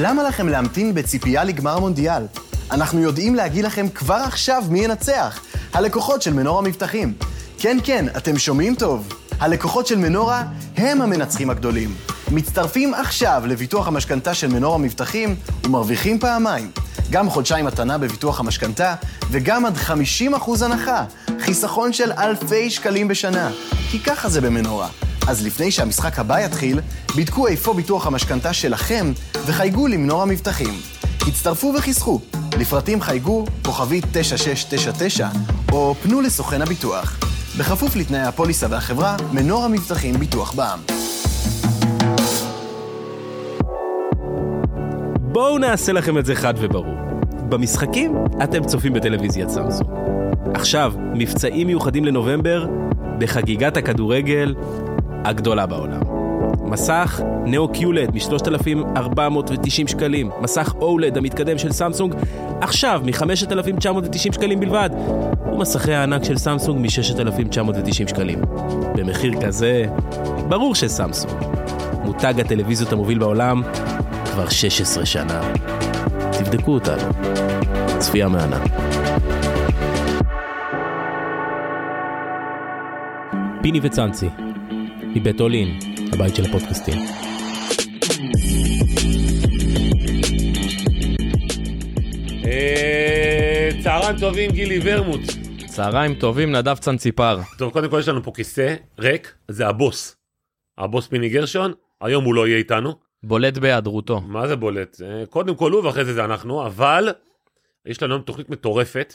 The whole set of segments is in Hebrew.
למה לכם להמתין בציפייה לגמר המונדיאל? אנחנו יודעים להגיד לכם כבר עכשיו מי ינצח. הלקוחות של מנורה מבטחים. כן, כן, אתם שומעים טוב. הלקוחות של מנורה הם המנצחים הגדולים. מצטרפים עכשיו לביטוח המשכנתה של מנורה מבטחים ומרוויחים פעמיים. גם חודשיים מתנה בביטוח המשכנתה וגם עד 50% הנחה. חיסכון של אלפי שקלים בשנה. כי ככה זה במנורה. אז לפני שהמשחק הבא יתחיל, בדקו איפה ביטוח המשכנתה שלכם וחייגו למנור המבטחים. הצטרפו וחיסכו. לפרטים חייגו כוכבית 9699 או פנו לסוכן הביטוח. בכפוף לתנאי הפוליסה והחברה, מנור המבטחים ביטוח בע"מ. בואו נעשה לכם את זה חד וברור. במשחקים אתם צופים בטלוויזיית סמסונג. עכשיו, מבצעים מיוחדים לנובמבר בחגיגת הכדורגל הגדולה בעולם. מסך נאו קיולד מ-3,490 שקלים, מסך אולד המתקדם של סמסונג עכשיו מ-5,990 שקלים בלבד, ומסכי הענק של סמסונג מ-6,990 שקלים. במחיר כזה, ברור שסמסונג. מותג הטלוויזיות המוביל בעולם כבר 16 שנה. תבדקו אותנו. צפייה מהנה. פיני וצאנצי, מבית אולין, הבית של הפודקאסטים. אה, צהריים טובים, גילי ורמוט. צהריים טובים, נדב צנציפר. טוב, קודם כל יש לנו פה כיסא ריק, זה הבוס. הבוס פיני גרשון, היום הוא לא יהיה איתנו. בולט בהיעדרותו. מה זה בולט? אה, קודם כל הוא ואחרי זה זה אנחנו, אבל יש לנו היום תוכנית מטורפת.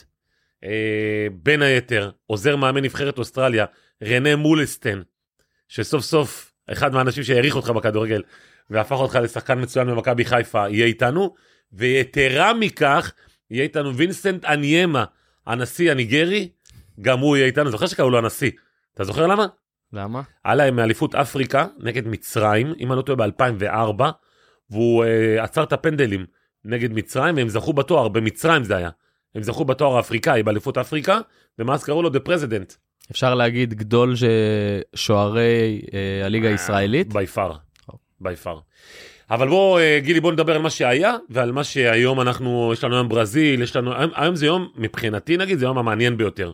אה, בין היתר, עוזר מאמן נבחרת אוסטרליה, רנה מולסטן, שסוף סוף אחד מהאנשים שהעריך אותך בכדורגל והפך אותך לשחקן מצוין במכבי חיפה, יהיה איתנו. ויתרה מכך, יהיה איתנו וינסנט אניימה, הנשיא הניגרי, גם הוא יהיה איתנו. זוכר שקראו לו הנשיא? אתה זוכר למה? למה? היה להם מאליפות אפריקה נגד מצרים, אם אני לא טועה ב-2004, והוא uh, עצר את הפנדלים נגד מצרים, והם זכו בתואר, במצרים זה היה. הם זכו בתואר האפריקאי באליפות אפריקה, ומאז קראו לו The President. אפשר להגיד גדול שוערי אה, הליגה הישראלית? בי פאר, בי פאר. אבל בוא אה, גילי בוא נדבר על מה שהיה ועל מה שהיום אנחנו יש לנו היום ברזיל יש לנו היום, היום זה יום מבחינתי נגיד זה יום המעניין ביותר.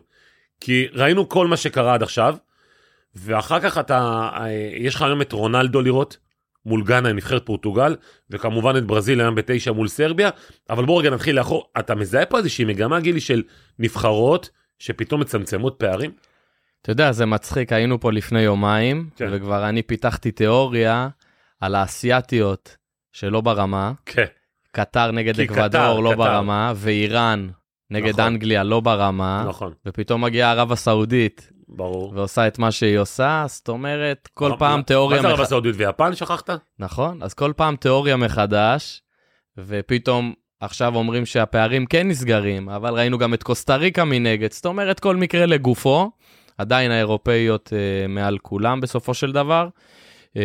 כי ראינו כל מה שקרה עד עכשיו ואחר כך אתה אה, יש לך היום את רונלדו לראות מול גאנה נבחרת פורטוגל וכמובן את ברזיל היום בתשע מול סרביה אבל בוא רגע נתחיל לאחור אתה מזהה פה איזושהי מגמה גילי של נבחרות שפתאום מצמצמות פערים. אתה יודע, זה מצחיק, היינו פה לפני יומיים, כן. וכבר אני פיתחתי תיאוריה על האסייתיות שלא ברמה, כן. קטר נגד אקוודור קטר, לא קטר. ברמה, ואיראן נגד נכון. אנגליה לא ברמה, נכון ופתאום מגיעה ערב הסעודית ברור. ועושה את מה שהיא עושה, זאת אומרת, כל מה- פעם תיאוריה... מה זה ערב מח- הסעודית ויפן שכחת? נכון, אז כל פעם תיאוריה מחדש, ופתאום עכשיו אומרים שהפערים כן נסגרים, אבל ראינו גם את קוסטה ריקה מנגד, זאת אומרת כל מקרה לגופו, עדיין האירופאיות אה, מעל כולם בסופו של דבר. אה,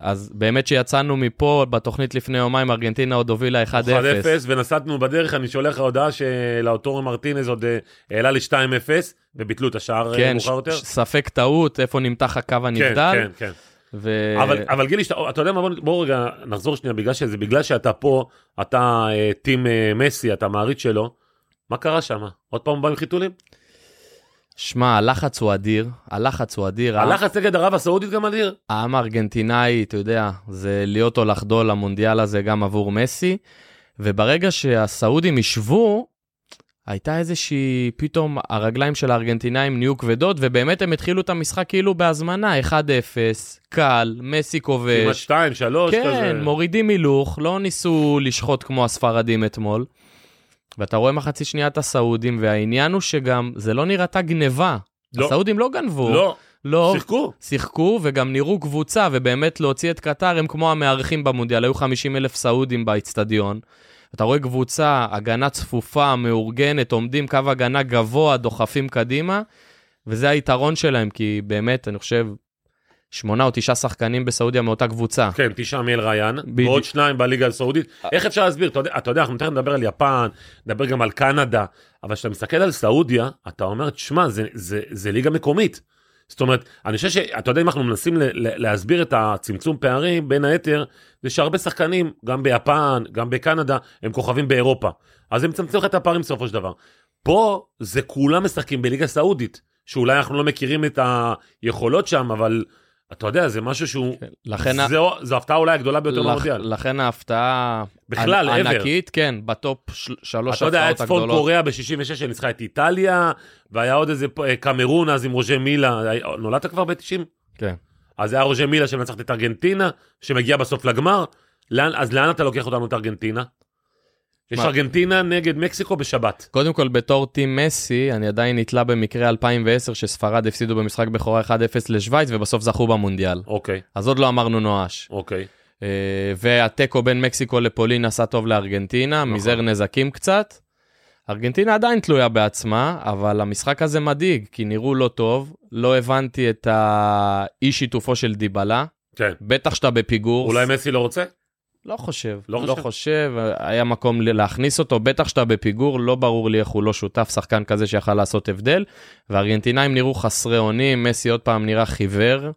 אז באמת שיצאנו מפה בתוכנית לפני יומיים, ארגנטינה עוד הובילה 1-0. 1-0 ונסענו בדרך אני שולח לך הודעה שלאוטורו מרטינז עוד אה, העלה ל-2-0 וביטלו את השער אה, כן, מאוחר יותר. ש- ספק טעות, איפה נמתח הקו כן, הנבדל. כן, כן. ו... אבל, אבל גילי, שאתה, אתה יודע מה, בוא, בוא רגע נחזור שנייה, בגלל שזה, בגלל שאתה פה, אתה אה, טים אה, מסי, אתה מעריץ שלו, מה קרה שם? עוד פעם הוא בא עם חיתולים? שמע, הלחץ הוא אדיר, הלחץ הוא אדיר. הלחץ נגד ערב הסעודית גם אדיר? העם הארגנטינאי, אתה יודע, זה להיות או לחדול למונדיאל הזה גם עבור מסי, וברגע שהסעודים ישבו, הייתה איזושהי, פתאום הרגליים של הארגנטינאים נהיו כבדות, ובאמת הם התחילו את המשחק כאילו בהזמנה, 1-0, קל, מסי כמעט כובש. 2, 3 כזה. כן, מורידים הילוך, לא ניסו לשחוט כמו הספרדים אתמול. ואתה רואה מחצי שנייה את הסעודים, והעניין הוא שגם, זה לא נראתה גניבה. לא. הסעודים לא גנבו. לא, לא, שיחקו. שיחקו וגם נראו קבוצה, ובאמת להוציא את קטר הם כמו המארחים במונדיאל, היו 50 אלף סעודים באיצטדיון. אתה רואה קבוצה, הגנה צפופה, מאורגנת, עומדים קו הגנה גבוה, דוחפים קדימה, וזה היתרון שלהם, כי באמת, אני חושב, שמונה או תשעה שחקנים בסעודיה מאותה קבוצה. כן, תשעה מאל ריין, בדיוק. ועוד שניים בליגה הסעודית. איך אפשר להסביר? אתה יודע, אתה יודע, אנחנו תכף נדבר על יפן, נדבר גם על קנדה, אבל כשאתה מסתכל על סעודיה, אתה אומר, תשמע, זה, זה, זה ליגה מקומית. זאת אומרת, אני חושב שאתה יודע אם אנחנו מנסים ל- ל- להסביר את הצמצום פערים, בין היתר, זה שהרבה שחקנים, גם ביפן, גם בקנדה, הם כוכבים באירופה. אז הם מצמצמים לך את הפערים בסופו של דבר. פה זה כולם משחקים בליגה סעודית, שאולי אנחנו לא מכירים את היכולות שם, אבל אתה יודע, זה משהו שהוא... לכן ה- זו, זו ההפתעה אולי הגדולה ביותר לכ- במונדיאל. לכן ההפתעה בכלל, ענ- ever. ענקית, כן, בטופ של- שלוש אתה יודע, היה את הפתעות צפון הגדולות. קוריאה ב-66 שניצחה את איטליה, והיה עוד איזה אה, קמרון אז עם רוז'ה מילה, היה- נולדת כבר ב-90? כן. אז היה רוז'ה מילה שמנצחת את ארגנטינה, שמגיע בסוף לגמר. לאן, אז לאן אתה לוקח אותנו את ארגנטינה? יש מה? ארגנטינה נגד מקסיקו בשבת. קודם כל, בתור טים מסי, אני עדיין נתלה במקרה 2010, שספרד הפסידו במשחק בכורה 1-0 לשוויץ, ובסוף זכו במונדיאל. אוקיי, אז עוד לא אמרנו נואש. אוקיי. אה, והתיקו בין מקסיקו לפולין עשה טוב לארגנטינה, נכון. מזער נזקים קצת. ארגנטינה עדיין תלויה בעצמה, אבל המשחק הזה מדאיג, כי נראו לא טוב, לא הבנתי את האי שיתופו של דיבלה, כן. בטח שאתה בפיגור. אולי מסי לא רוצה? לא חושב, לא לא, חושב? חושב, היה מקום להכניס אותו, בטח שאתה בפיגור, לא ברור לי איך הוא לא שותף, שחקן כזה שיכל לעשות הבדל, והארגנטינאים נראו חסרי אונים, מסי עוד פעם נראה חיוור.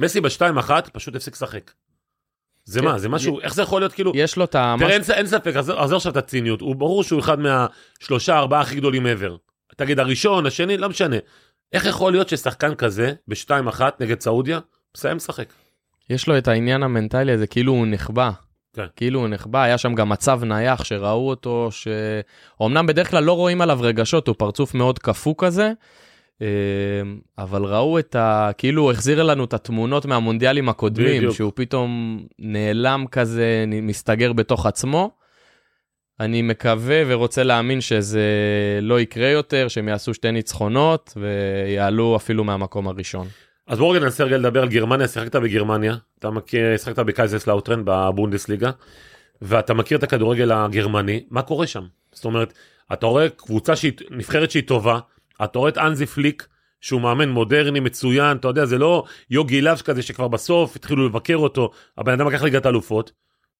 מסי בשתיים אחת פשוט הפסיק לשחק. זה כן. מה, זה משהו, איך זה יכול להיות כאילו... יש לו את ה... תראה, אין, אין ספק, עזוב עכשיו את הציניות, הוא ברור שהוא אחד מהשלושה ארבעה הכי גדולים ever. תגיד הראשון, השני, לא משנה. איך יכול להיות ששחקן כזה, בשתיים אחת נגד סעודיה, מסיים לשחק? יש לו את העניין המנטלי הזה, כאילו הוא נחבא. כן. כאילו הוא נחבא, היה שם גם מצב נייח שראו אותו, שאומנם בדרך כלל לא רואים עליו רגשות, הוא פרצוף מאוד קפוא כזה, אה, אבל ראו את ה... כאילו הוא החזיר לנו את התמונות מהמונדיאלים הקודמים, בדיוק. שהוא פתאום נעלם כזה, מסתגר בתוך עצמו. אני מקווה ורוצה להאמין שזה לא יקרה יותר, שהם יעשו שתי ניצחונות ויעלו אפילו מהמקום הראשון. אז בואו ננסה רגע לדבר על גרמניה, שיחקת בגרמניה, אתה מכיר, שיחקת בקייזס לאוטרן בבונדסליגה, ואתה מכיר את הכדורגל הגרמני, מה קורה שם? זאת אומרת, אתה רואה קבוצה שהיא, נבחרת שהיא טובה, אתה רואה את אנזי פליק, שהוא מאמן מודרני, מצוין, אתה יודע, זה לא יוגי לאבש כזה שכבר בסוף התחילו לבקר אותו, הבן אדם לקח ליגת אלופות,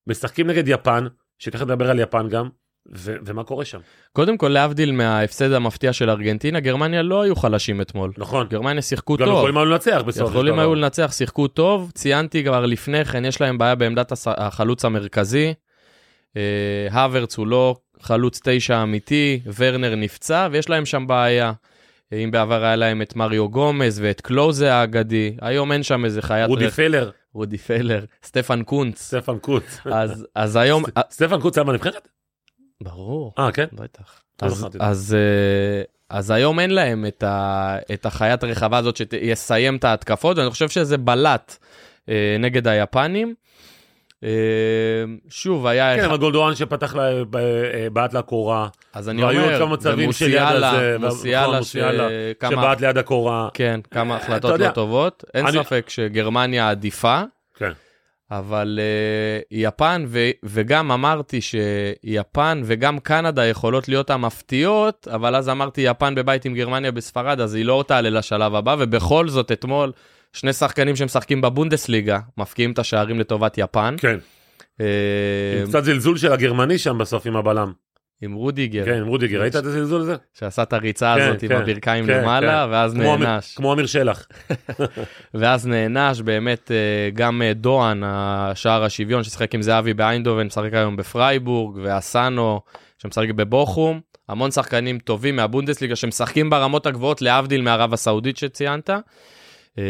משחקים נגד יפן, שתכף נדבר על יפן גם, ו- ומה קורה שם? קודם כל, להבדיל מההפסד המפתיע של ארגנטינה, גרמניה לא היו חלשים אתמול. נכון, גרמניה שיחקו גם טוב. יכולים היו לנצח בסוף. יכולים. היו לנצח, שיחקו טוב. ציינתי כבר לפני כן, יש להם בעיה בעמדת הס- החלוץ המרכזי. אה, האברץ הוא לא חלוץ תשע אמיתי, ורנר נפצע, ויש להם שם בעיה. אה, אם בעבר היה להם את מריו גומז ואת קלוזה האגדי, היום אין שם איזה חיית רודי רחבה. פלר, רודי פלר, סטפן קונץ. סטפן קונץ. אז, אז היום... אה, סטפן קונץ היה בנבחרת? ברור. אה, כן? בטח. לא אז, זה. אז, אה, אז היום אין להם את, ה, את החיית הרחבה הזאת שיסיים את ההתקפות, ואני חושב שזה בלט אה, נגד היפנים. אה, שוב, היה... כן, אחד- אבל גולדורן שפתח לה- ב- אה, בעט לקורה, אז אני והיו אומר, כמה מצבים של יד ומוסיאלה, הזה, מוסיאלה, נכון, מוסיאלה, שכמה, שבעט ליד הקורה. כן, כמה החלטות יודע, לא טובות. אין אני- ספק שגרמניה עדיפה. כן. אבל אה, יפן, ו- וגם אמרתי שיפן וגם קנדה יכולות להיות המפתיעות, אבל אז אמרתי יפן בבית עם גרמניה וספרד, אז היא לא תעלה לשלב הבא, ובכל זאת אתמול שני שחקנים שמשחקים בבונדסליגה מבקיעים את השערים לטובת יפן. כן, אה, עם קצת זלזול של הגרמני שם בסוף עם הבלם. עם רודיגר, כן, עם רודיגר, ראית את הזלזול הזה? שעשה את הריצה כן, הזאת עם כן, הברכיים כן, למעלה, כן. ואז כמו נענש. כמו אמיר שלח. ואז נענש באמת אה, גם אה, דוהן, השער השוויון ששיחק עם זהבי באיינדובן, משחק היום בפרייבורג, ואסנו שמשחק בבוכום. המון שחקנים טובים מהבונדסליגה שמשחקים ברמות הגבוהות להבדיל מערב הסעודית שציינת. אה,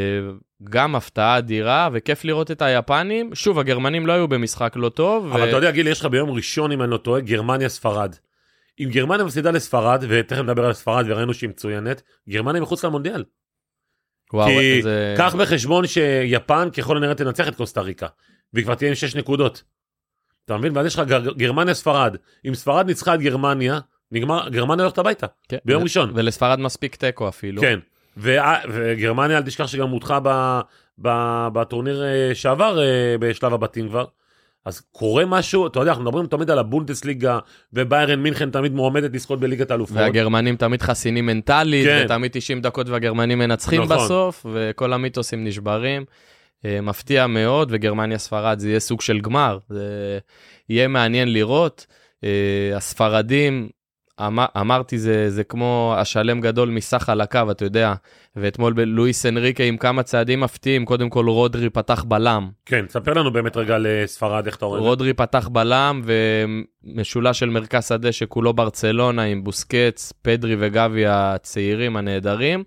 גם הפתעה אדירה וכיף לראות את היפנים. שוב, הגרמנים לא היו במשחק לא טוב. אבל אתה יודע, גיל, יש לך ביום ראשון, אם אני לא טועה, גרמניה-ספרד. אם גרמניה מפסידה לספרד, ותכף נדבר על ספרד וראינו שהיא מצוינת, גרמניה מחוץ למונדיאל. וואו, כי זה... קח בחשבון שיפן ככל הנראה תנצח את קוסטה ריקה, והיא כבר תהיה עם 6 נקודות. אתה מבין? ואז יש לך גר- גרמניה-ספרד. אם ספרד ניצחה את גרמניה, נגמר, גרמניה הולכת הביתה, כן, ביום ו- ראשון. ולספרד מספיק תיקו אפילו. כן. וגרמניה, אל תשכח שגם הודחה ב- ב- בטורניר אה, שעבר אה, בשלב הבתים כבר. אז קורה משהו, אתה יודע, אנחנו מדברים תמיד על הבונדסליגה, וביירן מינכן תמיד מועמדת לזכות בליגת האלופות. והגרמנים תמיד חסינים מנטלית, כן. ותמיד 90 דקות והגרמנים מנצחים נכון. בסוף, וכל המיתוסים נשברים. אה, מפתיע מאוד, וגרמניה ספרד זה יהיה סוג של גמר, זה יהיה מעניין לראות. הספרדים אמר, אמרתי, זה, זה כמו השלם גדול מסך חלקיו, אתה יודע. ואתמול בלואיס אנריקה עם כמה צעדים מפתיעים, קודם כל רודרי פתח בלם. כן, ספר לנו באמת רגע לספרד איך אתה רואה. רודרי פתח בלם ומשולש של מרכז שדה שכולו ברצלונה עם בוסקץ, פדרי וגבי הצעירים הנהדרים.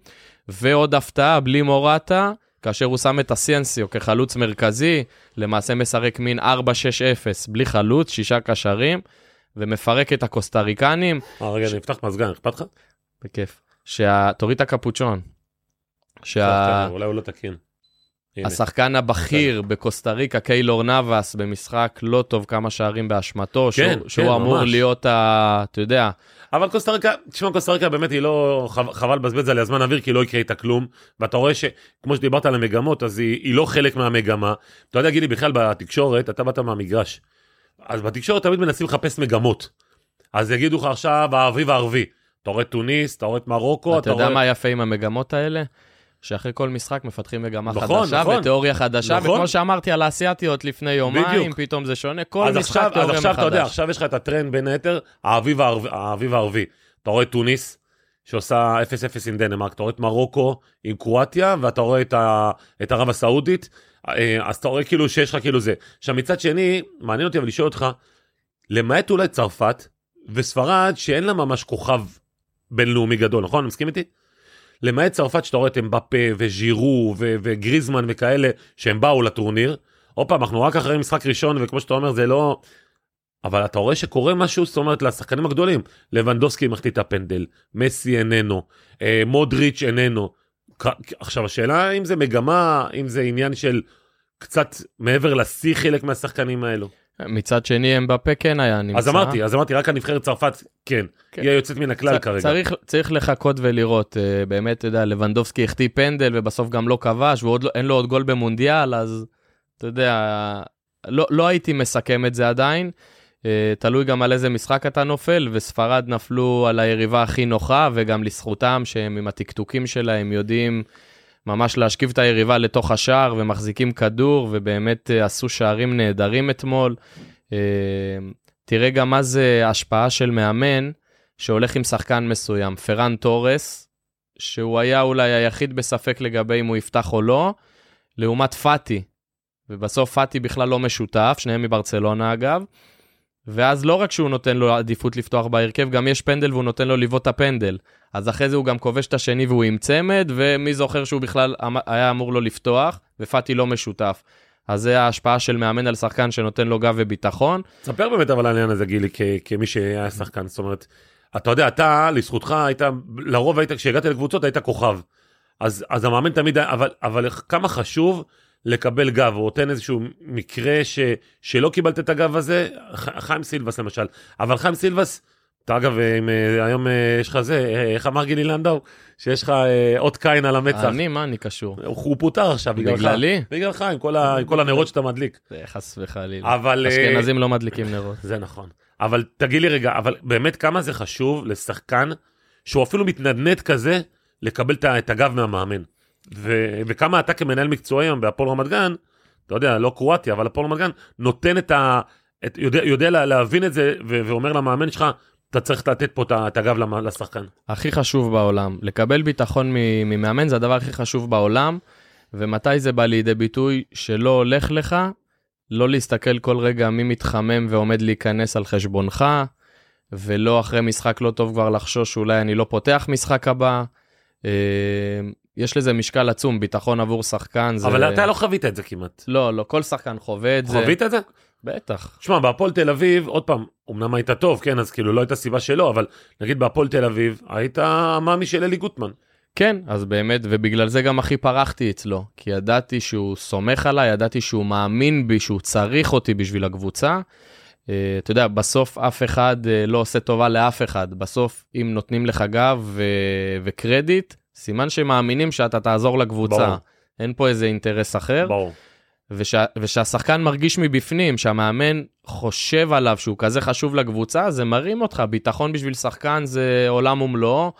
ועוד הפתעה, בלי מורטה, כאשר הוא שם את אסנסיו כחלוץ מרכזי, למעשה מסרק מין 4-6-0, בלי חלוץ, שישה קשרים, ומפרק את הקוסטריקנים. אה, רגע, אני אפתח מזגן, אכפת לך? בכיף. תוריד את הקפוצ'ון. אולי הוא לא תקין. השחקן הבכיר בקוסטה ריקה, קיילור נאבס, במשחק לא טוב כמה שערים באשמתו, שהוא, כן, שהוא כן, אמור ממש. להיות, ה, אתה יודע, אבל קוסטה ריקה, תשמע, קוסטה ריקה באמת היא לא, חב- חבל לבזבז עליה זמן אוויר, כי לא יקרה איתה כלום. ואתה רואה שכמו שדיברת על המגמות, אז היא, היא לא חלק מהמגמה. אתה יודע, גילי, בכלל בתקשורת, אתה באת מהמגרש. אז בתקשורת תמיד מנסים לחפש מגמות. אז יגידו לך עכשיו האביב הערבי. אתה רואה טוניס, אתה רואה את מרוקו, אתה יודע רואה... מה יפה עם המגמות האלה? שאחרי כל משחק מפתחים מגמה נכון, חדשה נכון. ותיאוריה חדשה, נכון. וכמו שאמרתי על האסייתיות לפני יומיים, בדיוק. פתאום זה שונה, כל אז משחק עכשיו, אז תיאוריה עכשיו אתה יודע, מחדש. עכשיו יש לך את הטרנד בין היתר, האביב הערבי, האביב הערבי. אתה רואה טוניס, שעושה 0-0 עם דנמרק, אתה רואה את מרוקו עם קרואטיה, ואתה רואה את, ה, את ערב הסעודית, אז אתה רואה כאילו שיש לך כאילו זה. עכשיו מצד שני, מעניין אותי אבל לשאול אותך, למעט אולי צרפת וספרד, שאין לה ממש כוכב בינלאומי גדול, נכון? מסכים איתי? למעט צרפת שאתה רואה את אמבפה וז'ירו ו- וגריזמן וכאלה שהם באו לטורניר. עוד פעם אנחנו רק אחרי משחק ראשון וכמו שאתה אומר זה לא. אבל אתה רואה שקורה משהו זאת אומרת לשחקנים הגדולים לבנדוסקי מחטיא את הפנדל מסי איננו אה, מודריץ' איננו. עכשיו השאלה אם זה מגמה אם זה עניין של קצת מעבר לשיא חלק מהשחקנים האלו. מצד שני, אמבפה כן היה נמצא. אז אמרתי אז אמרתי רק הנבחרת צרפת כן, כן. היא היוצאת מן הכלל צ- כרגע. צריך, צריך לחכות ולראות, אה, באמת, אתה יודע, לבנדובסקי החטיא פנדל ובסוף גם לא כבש, ואין לו עוד גול במונדיאל, אז אתה יודע, לא, לא הייתי מסכם את זה עדיין. אה, תלוי גם על איזה משחק אתה נופל, וספרד נפלו על היריבה הכי נוחה, וגם לזכותם שהם עם הטקטוקים שלהם יודעים ממש להשכיב את היריבה לתוך השער, ומחזיקים כדור, ובאמת אה, עשו שערים נהדרים אתמול. אה, תראה גם מה זה השפעה של מאמן שהולך עם שחקן מסוים, פרן תורס, שהוא היה אולי היחיד בספק לגבי אם הוא יפתח או לא, לעומת פאטי. ובסוף פאטי בכלל לא משותף, שניהם מברצלונה אגב. ואז לא רק שהוא נותן לו עדיפות לפתוח בהרכב, גם יש פנדל והוא נותן לו לבעוט את הפנדל. אז אחרי זה הוא גם כובש את השני והוא עם צמד, ומי זוכר שהוא בכלל אמ- היה אמור לו לפתוח, ופאטי לא משותף. אז זה ההשפעה של מאמן על שחקן שנותן לו גב וביטחון. ספר באמת אבל על העניין הזה גילי כמי שהיה שחקן זאת אומרת אתה יודע אתה לזכותך היית לרוב היית כשהגעת לקבוצות היית כוכב אז אז המאמן תמיד אבל אבל כמה חשוב לקבל גב הוא נותן איזשהו מקרה ש, שלא קיבלת את הגב הזה ח- חיים סילבס למשל אבל חיים סילבס. אתה אגב אם, אה, היום אה, יש לך זה אה, איך אמר גילי לנדאו שיש לך אות קין על המצח אני, מה אני קשור? הוא פוטר עכשיו בגללך בגללי? בגללך עם כל ה- עם כל הנרות שאתה מדליק זה חס וחלילה. אבל אשכנזים לא מדליקים נרות. זה נכון. אבל תגיד לי רגע, אבל באמת כמה זה חשוב לשחקן שהוא אפילו מתנדנד כזה, לקבל את הגב מהמאמן. ו- וכמה אתה כמנהל מקצועי היום בהפועל רמת גן, אתה יודע, לא קרואטיה, אבל הפועל רמת גן, נותן את ה... את, יודע, יודע לה- להבין את זה, ו- ואומר למאמן שלך, אתה צריך לתת פה את הגב לשחקן. הכי חשוב בעולם. לקבל ביטחון ממאמן זה הדבר הכי חשוב בעולם, ומתי זה בא לידי ביטוי שלא הולך לך, לא להסתכל כל רגע מי מתחמם ועומד להיכנס על חשבונך, ולא אחרי משחק לא טוב כבר לחשוש שאולי אני לא פותח משחק הבא. אה, יש לזה משקל עצום, ביטחון עבור שחקן זה... אבל אתה לא חווית את זה כמעט. לא, לא, כל שחקן חווה את זה. חווית את זה? בטח. שמע, בהפועל תל אביב, עוד פעם, אמנם היית טוב, כן, אז כאילו לא הייתה סיבה שלא, אבל נגיד בהפועל תל אביב, היית המאמי של אלי גוטמן. כן, אז באמת, ובגלל זה גם הכי פרחתי אצלו, כי ידעתי שהוא סומך עליי, ידעתי שהוא מאמין בי, שהוא צריך אותי בשביל הקבוצה. Uh, אתה יודע, בסוף אף אחד uh, לא עושה טובה לאף אחד. בסוף, אם נותנים לך גב ו- וקרדיט, סימן שמאמינים שאתה תעזור לקבוצה. ברור. אין פה איזה אינטרס אחר. ברור. ושה, ושהשחקן מרגיש מבפנים, שהמאמן חושב עליו שהוא כזה חשוב לקבוצה, זה מרים אותך. ביטחון בשביל שחקן זה עולם ומלואו.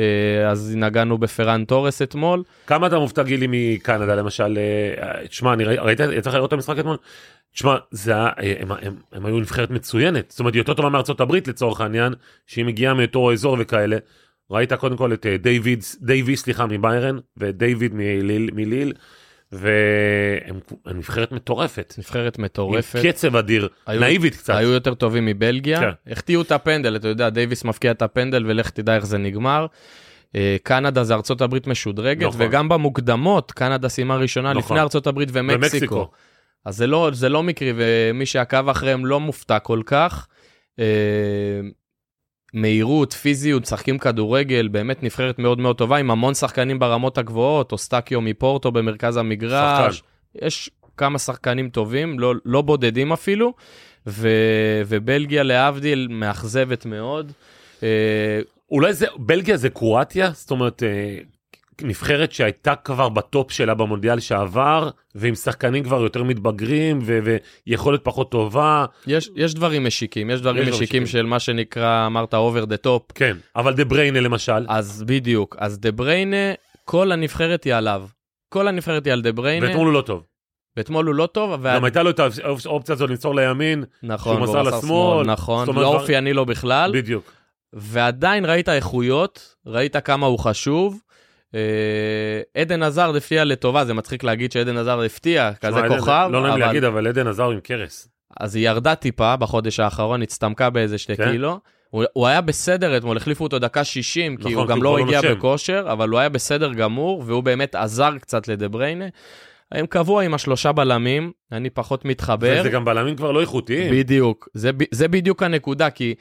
אה, אז נגענו בפרן תורס אתמול. כמה אתה מופתע גילי מקנדה למשל? אה, תשמע, אני ראי- ראית, יצא לך לראות את המשחק אתמול? תשמע, זה היה, אה, הם, הם, הם היו נבחרת מצוינת, זאת אומרת, היא יותר טובה מארצות הברית לצורך העניין, שהיא מגיעה מאותו אזור וכאלה. ראית קודם כל את אה, דיוויד, דייוויס, סליחה, מביירן, ודייוויד מליל, מליל, והם הם נבחרת מטורפת. עם מטורפת. קצב אדיר, היו- נאיבית קצת. היו יותר טובים מבלגיה. כן. החטיאו את הפנדל, אתה יודע, דייוויס מבקיע את הפנדל ולך תדע איך זה נגמר. אה, קנדה זה ארצות הברית משודרגת, נכון. וגם במוקדמות, קנדה סיימה ראשונה נכון. לפני ארצות הברית ומקסיקו. ומקסיקו. אז זה לא, זה לא מקרי, ומי שעקב אחריהם לא מופתע כל כך. מהירות, פיזיות, משחקים כדורגל, באמת נבחרת מאוד מאוד טובה, עם המון שחקנים ברמות הגבוהות, אוסטקיו מפורטו במרכז המגרש. שחקן. יש כמה שחקנים טובים, לא, לא בודדים אפילו, ו, ובלגיה להבדיל מאכזבת מאוד. אה, אולי זה, בלגיה זה קרואטיה? זאת אומרת, אה, נבחרת שהייתה כבר בטופ שלה במונדיאל שעבר, ועם שחקנים כבר יותר מתבגרים, ו- ויכולת פחות טובה. יש, יש דברים משיקים, יש דברים יש משיקים משיקים. של מה שנקרא, אמרת over the top, כן, אבל דה בריינה למשל, אז בדיוק, אז דה בריינה, כל הנבחרת היא עליו. כל הנבחרת היא על דה בריינה, ואתמול הוא לא טוב. ואתמול הוא לא טוב, אבל... גם הייתה לו את האופציה הזאת למסור לימין, נכון, שהוא מסר לשמאל, נכון, לא אופייני לו בכלל, בדיוק. ועדיין ראית איכויות, ראית כמה הוא חשוב. אה, עדן הזרד הפתיע לטובה, זה מצחיק להגיד שעדן הזרד הפתיע, כזה כוכב, לא נעים אבל... להגיד, אבל עדן עזר עם קרס. אז היא ירדה טיפה בחודש האחרון, הצטמקה באיזה שתי כן? קילו. הוא, הוא היה בסדר אתמול, החליפו אותו דקה 60, כי נכון, הוא גם לא לא הגיע. בכושר, אבל הוא היה בסדר גמור, והוא באמת עזר קצת לדה בריינה. הם קבוע עם השלושה בלמים, אני פחות מתחבר. וזה גם בלמים כבר לא איכותיים. בדיוק, זה, זה בדיוק הנקודה, כי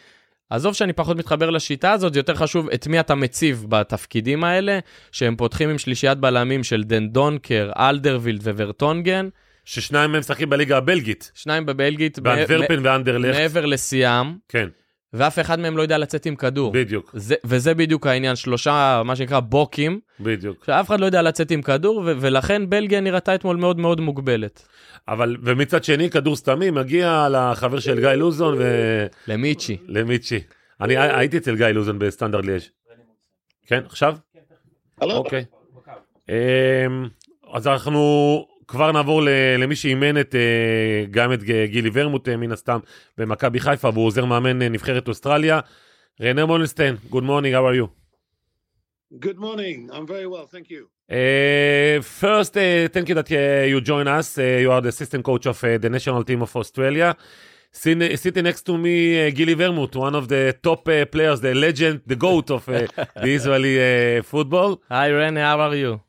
עזוב שאני פחות מתחבר לשיטה הזאת, זה יותר חשוב את מי אתה מציב בתפקידים האלה, שהם פותחים עם שלישיית בלמים של דנדונקר, אלדרווירלד וורטונגן, ששניים מהם משחקים בליגה הבלגית. שניים בבלגית, באנטוורפן מ- ואנדרלכט. מעבר לשיאם, כן, ואף אחד מהם לא יודע לצאת עם כדור. בדיוק, זה, וזה בדיוק העניין, שלושה, מה שנקרא בוקים, בדיוק. שאף אחד לא יודע לצאת עם כדור, ו- ולכן בלגיה נראתה אתמול מאוד מאוד מוגבלת. אבל, ומצד שני, כדור סתמי מגיע לחבר של גיא לוזון למיצ'י. ולמיצ'י. אני הי- הייתי אצל גיא לוזון בסטנדרט ליאז'. כן, עכשיו? אוקיי. אמ, אז אנחנו כבר נעבור למי שאימן את, אה, גם את גילי ורמוט אה, מן הסתם במכבי חיפה והוא עוזר מאמן אה, נבחרת אוסטרליה. רנה מולנסטיין, good morning, how are you? Good morning. I'm very well, thank you. Uh, first, uh, thank you that uh, you join us. Uh, you are the assistant coach of uh, the national team of Australia. Sin- sitting next to me, uh, Gili Vermut, one of the top players, the legend, the goat of the Israeli football. Hi, Ren. How are you?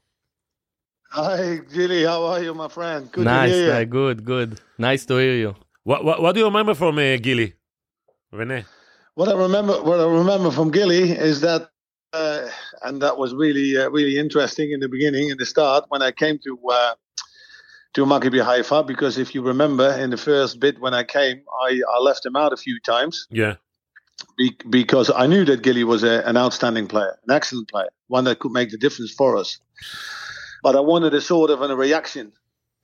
Hi, Gili. How are you, my friend? Good nice, good, good. Nice to hear you. What, what, what do you remember from uh, Gili, Rene? What I remember, what I remember from Gili is that and that was really, uh, really interesting in the beginning, in the start, when I came to uh, to Maccabi Haifa. Because if you remember, in the first bit when I came, I, I left him out a few times Yeah, be- because I knew that Gilly was a, an outstanding player, an excellent player, one that could make the difference for us. But I wanted a sort of a reaction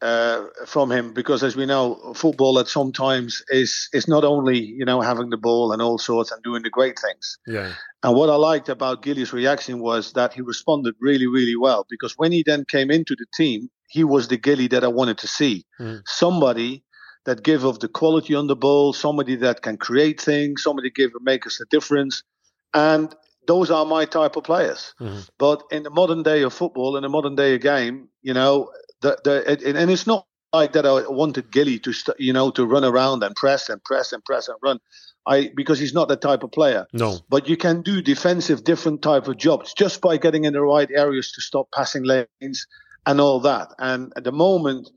uh, from him because, as we know, football at sometimes is is not only you know having the ball and all sorts and doing the great things. yeah, And what I liked about Gilly's reaction was that he responded really, really well because when he then came into the team, he was the Gilly that I wanted to see. Mhm. Somebody that give of the quality on the ball, somebody that can create things, somebody give make us a difference. And those are my type of players. Mhm. But in the modern day of football, in the modern day of game, you know, the, the, it, and it's not like that I wanted Gilly to, st- you know, to run around and press and press and press and run. I because he's not that type of player. No, but you can do defensive different type of jobs just by getting in the right areas to stop passing lanes and all that. And at the moment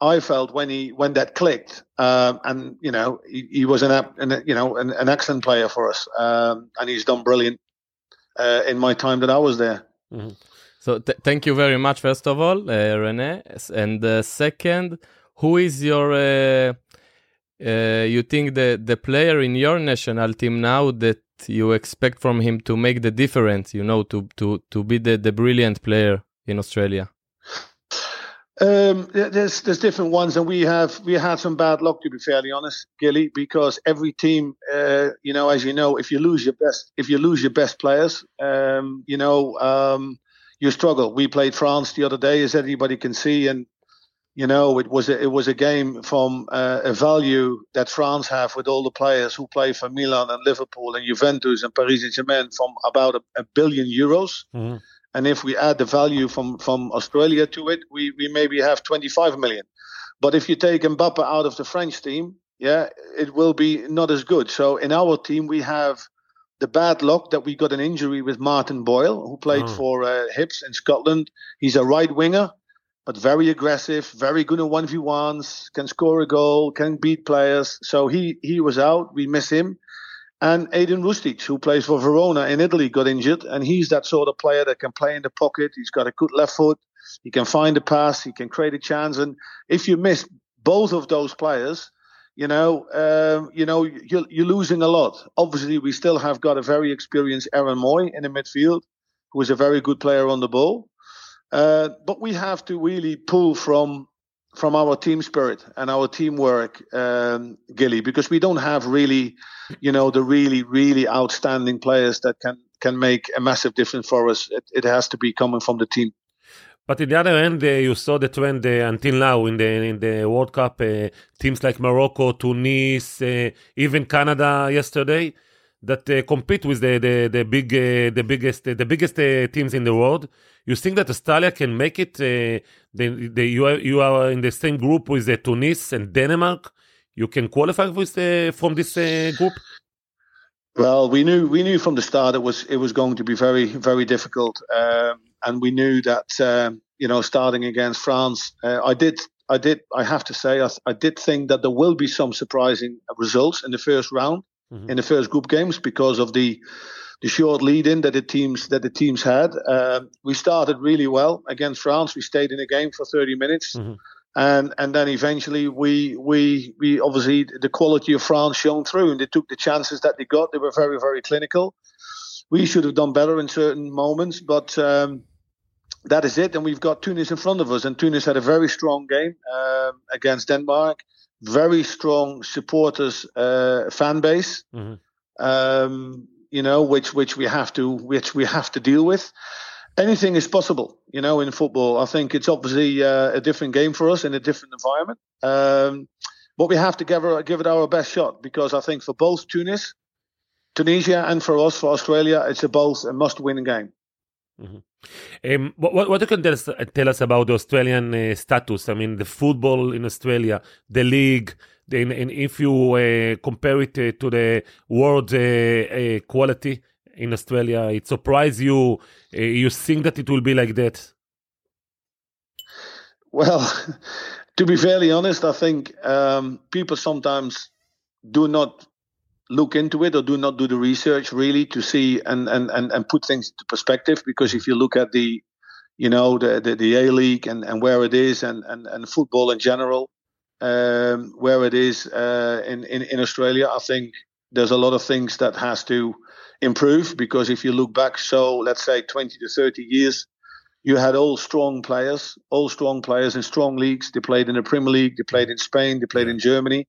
i felt when he when that clicked um, and you know he, he was an, an you know an, an excellent player for us um, and he's done brilliant uh, in my time that i was there So th- thank you very much, first of all, uh, Rene. And uh, second, who is your, uh, uh, you think the, the player in your national team now that you expect from him to make the difference, you know, to, to, to be the, the brilliant player in Australia? Um, there's there's different ones, and we have we had some bad luck to be fairly honest, Gilly, because every team, uh, you know, as you know, if you lose your best if you lose your best players, um, you know, um, you struggle. We played France the other day, as everybody can see, and you know, it was a, it was a game from uh, a value that France have with all the players who play for Milan and Liverpool and Juventus and Paris Saint Germain from about a, a billion euros. Mm-hmm. And if we add the value from, from Australia to it, we, we maybe have 25 million. But if you take Mbappe out of the French team, yeah, it will be not as good. So in our team, we have the bad luck that we got an injury with Martin Boyle, who played Oh. for uh, Hips in Scotland. He's a right winger, but very aggressive, very good in 1v1s, can score a goal, can beat players. So he, he was out. We miss him. And Aiden Rustic, who plays for Verona in Italy, got injured. And he's that sort of player that can play in the pocket. He's got a good left foot. He can find a pass. He can create a chance. And if you miss both of those players, you know, um, you know, you're, you're losing a lot. Obviously, we still have got a very experienced Aaron Moy in the midfield, who is a very good player on the ball. Uh, but we have to really pull from from our team spirit and our teamwork, um, Gilly, because we don't have really, you know, the really, really outstanding players that can can make a massive difference for us. It, it has to be coming from the team. But on the other hand, uh, you saw the trend uh, until now in the in the World Cup. Uh, teams like Morocco, Tunis, uh, even Canada yesterday, that uh, compete with the the, the big uh, the biggest the biggest teams in the world. You think that Australia can make it? The, the, you are you are in the same group with uh, Tunis and Denmark. You can qualify with from this group. Well, we knew we knew from the start it was it was going to be very very difficult, um, and we knew that um, you know starting against France, uh, I did I did I have to say I, I did think that there will be some surprising results in the first round Mhm. in the first group games because of the the short lead in that the teams that the teams had. Um, we started really well against France. We stayed in the game for 30 minutes. Mhm. And and then eventually we we we obviously the quality of France shone through and they took the chances that they got. They were very very clinical. We should have done better in certain moments, but um, that is it. And we've got Tunis in front of us, and Tunis had a very strong game um, against Denmark. Very strong supporters uh, fan base Mhm. um, you know, which which we have to which we have to deal with. Anything is possible, you know, in football. I think it's obviously uh, a different game for us in a different environment. Um, but we have to give it, give it our best shot because I think for both Tunis, Tunisia, and for us, for Australia, it's a both a must-win game. Um, what, what you can tell us, tell us about the Australian uh, status? I mean, the football in Australia, the league, and if you uh, compare it uh, to the world uh, uh, quality in Australia, it surprised you. Uh, you think that it will be like that? Well, to be fairly honest, I think um, people sometimes do not look into it or do not do the research really to see and and and, and put things into perspective. Because if you look at the, you know, the the, the A League and, and where it is and, and and football in general, um, where it is uh, in, in in Australia, I think there's a lot of things that has to improve. Because if you look back, so let's say 20 to 30 years you had all strong players, all strong players in strong leagues. They played in the Premier League, they played in Spain, they played in Germany.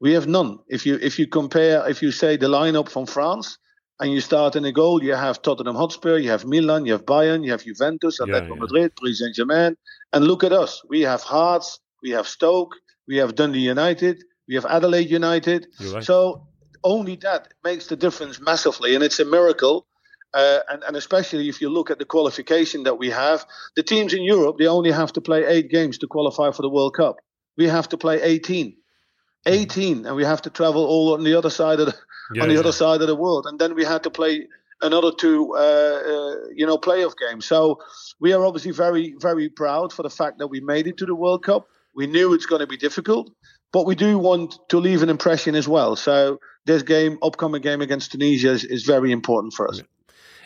We have none. If you if you compare, if you say the lineup from France and you start in a goal, you have Tottenham Hotspur, you have Milan, you have Bayern, you have Juventus, Atletico yeah. Madrid, Paris Saint Germain, and look at us. We have Hearts, we have Stoke, we have Dundee United, we have Adelaide United. Right. So only that makes the difference massively, and it's a miracle. Uh, and, and especially if you look at the qualification that we have, the teams in Europe they only have to play eight games to qualify for the World Cup. We have to play 18, 18, and we have to travel all on the other side of the, Yeah, on the yeah. other side of the world, and then we had to play another two, uh, uh, you know, playoff games. So we are obviously very, very proud for the fact that we made it to the World Cup. We knew it's going to be difficult, but we do want to leave an impression as well. So this game, upcoming game against Tunisia, is, is very important for us.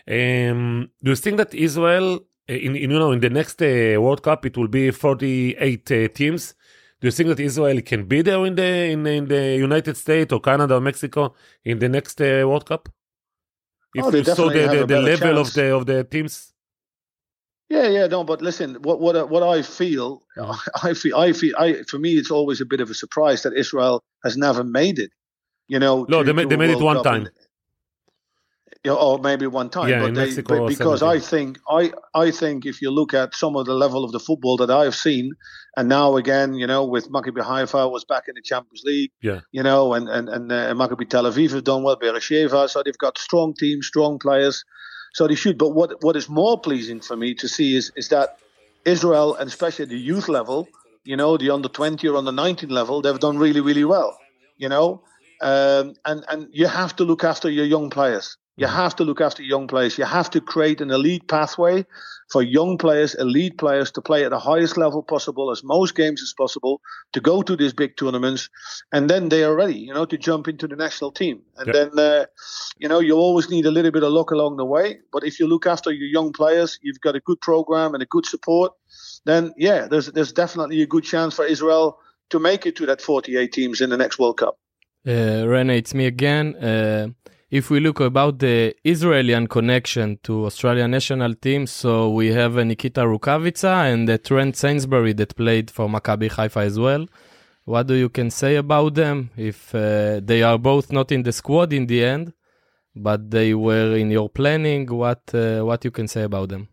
Um, do you think that Israel, in, in you know, in the next uh, World Cup, it will be 48 uh, teams? Do you think that Israel can be there in the in, in the United States or Canada or Mexico in the next uh, World Cup? If Oh, you saw the, the, the level of the of the teams, Yeah, yeah, no, but listen, what what what I feel, I feel, I feel, I for me, it's always a bit of a surprise that Israel has never made it. You know, No, to- they made, they made it one time. Or maybe one time. Yeah, but they, but because 70. I think I I think if you look at some of the level of the football that I've seen, and now again, you know, with Maccabi Haifa was back in the Champions League, Yeah. you know, and and and uh, Maccabi Tel Aviv have done well, Beersheva, so they've got strong teams, strong players, so they should. But what what is more pleasing for me to see is is that Israel, and especially at the youth level, you know, the under 20 or under 19 level, they've done really, really well, you know. Um, and, and you have to look after your young players. You have to look after young players. You have to create an elite pathway for young players, elite players to play at the highest level possible, as most games as possible, to go to these big tournaments, and then they are ready, you know, to jump into the national team. And Yeah. then, uh, you know, you always need a little bit of luck along the way. But if you look after your young players, you've got a good program and a good support, then yeah, there's there's definitely a good chance for Israel to make it to that 48 teams in the next World Cup. Uh, Rene, it's me again. Uh, if we look about the Israeli connection to Australian national team, so we have Nikita Rukavica and Trent Sainsbury that played for Maccabi Haifa as well. What do you can say about them? If uh, they are both not in the squad in the end, but they were in your planning, what uh, what you can say about them?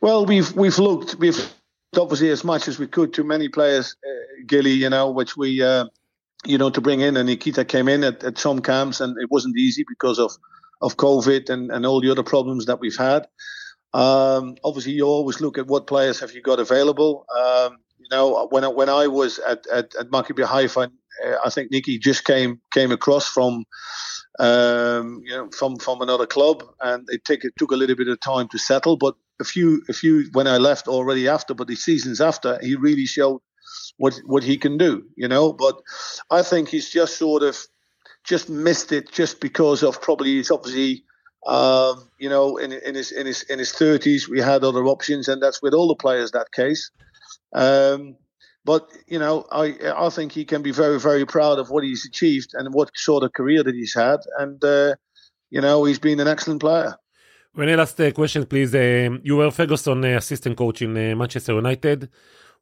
Well, we've we've looked we've obviously as much as we could to many players, uh, Gilly, you know, which we uh, you know to bring in, and Nikita came in at, at some camps, and it wasn't easy because of of COVID and and all the other problems that we've had. Um, obviously, you always look at what players have you got available. Um, you know, when I, when I was at at, at Maccabi Haifa, uh, I think Nikki just came came across from um, you know from from another club, and it took it took a little bit of time to settle. But a few a few when I left already after, but the seasons after, he really showed what what he can do. You know, but I think he's just sort of just missed it just because of probably he's obviously um, you know in in his in his in his thirties we had other options, and that's with all the players that case. Um, but you know, I I think he can be very very proud of what he's achieved and what sort of career that he's had, and uh, you know he's been an excellent player. Renee, last uh, question, please. Um, you were Ferguson uh, assistant coach in uh, Manchester United.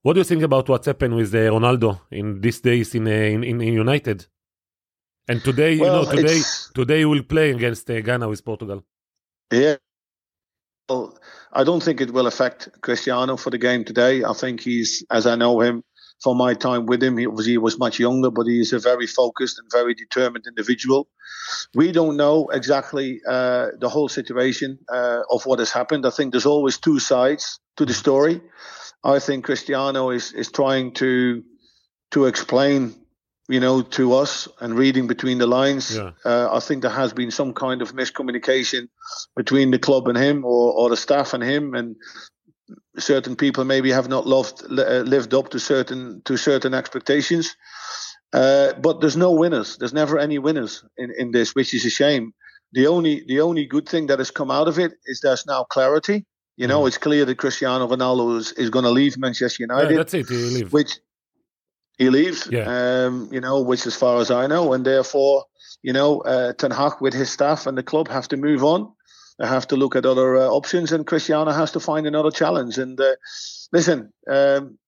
What do you think about what's happened with uh, Ronaldo in these days in, uh, in, in in United? And today, you know, today it's- today will play against uh, Ghana with Portugal. Yeah. Well, I don't think it will affect Cristiano for the game today. I think he's, as I know him from my time with him, he obviously he was much younger, but he is a very focused and very determined individual. We don't know exactly uh, the whole situation uh, of what has happened. I think there's always two sides to the story. I think Cristiano is is trying to to explain, you know, to us and reading between the lines. Yeah. Uh, I think there has been some kind of miscommunication between the club and him, or, or the staff and him, and certain people maybe have not loved, uh, lived up to certain to certain expectations. Uh, but there's no winners. There's never any winners in, in this, which is a shame. The only the only good thing that has come out of it is there's now clarity. You know, it's clear that Cristiano Ronaldo is, is going to leave Manchester Yeah, United that's it. You leave. which he leaves. Yeah. Um, you know, which as far as I know, and therefore, you know, uh, Ten Hag with his staff and the club have to move on. They have to look at other uh, options, and Cristiano has to find another challenge. And uh, listen, um,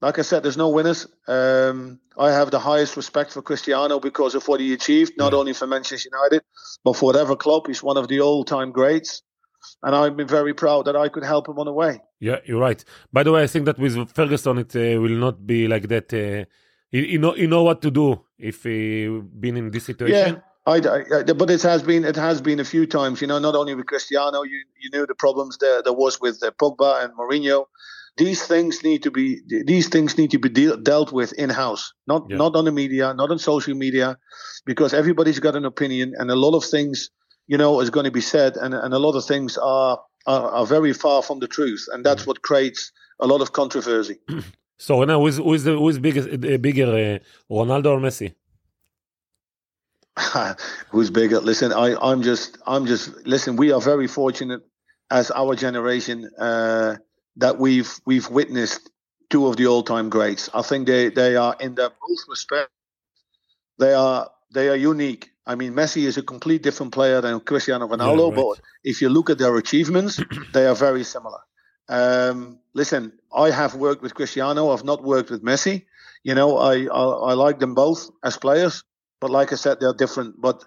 like I said, there's no winners. Um, I have the highest respect for Cristiano because of what he achieved, not only for Manchester United, but for whatever club. He's one of the all-time greats, and I've been very proud that I could help him on the way. Yeah, you're right. By the way, I think that with Ferguson, it uh, will not be like that. Uh, you, you know, you know what to do if he been in this situation. Yeah, I, I- but it has been it has been a few times. You know, not only with Cristiano, you you knew the problems there there was with uh, Pogba and Mourinho. These things need to be these things need to be deal, dealt with in house, not Yeah. not on the media, not on social media, because everybody's got an opinion, and a lot of things, you know, is going to be said, and and a lot of things are are, are very far from the truth, and that's what creates a lot of controversy. So now, who is who is the, who is biggest, uh, bigger, uh, Ronaldo or Messi? who's bigger listen i i'm just i'm just listen we are very fortunate as our generation uh that we've we've witnessed two of the all-time greats i think they they are in their both respect they are they are unique i mean messi is a complete different player than cristiano ronaldo right. but if you look at their achievements they are very similar Um, listen, I have worked with Cristiano. I've not worked with Messi. You know, I, I I like them both as players, but like I said, they're different. But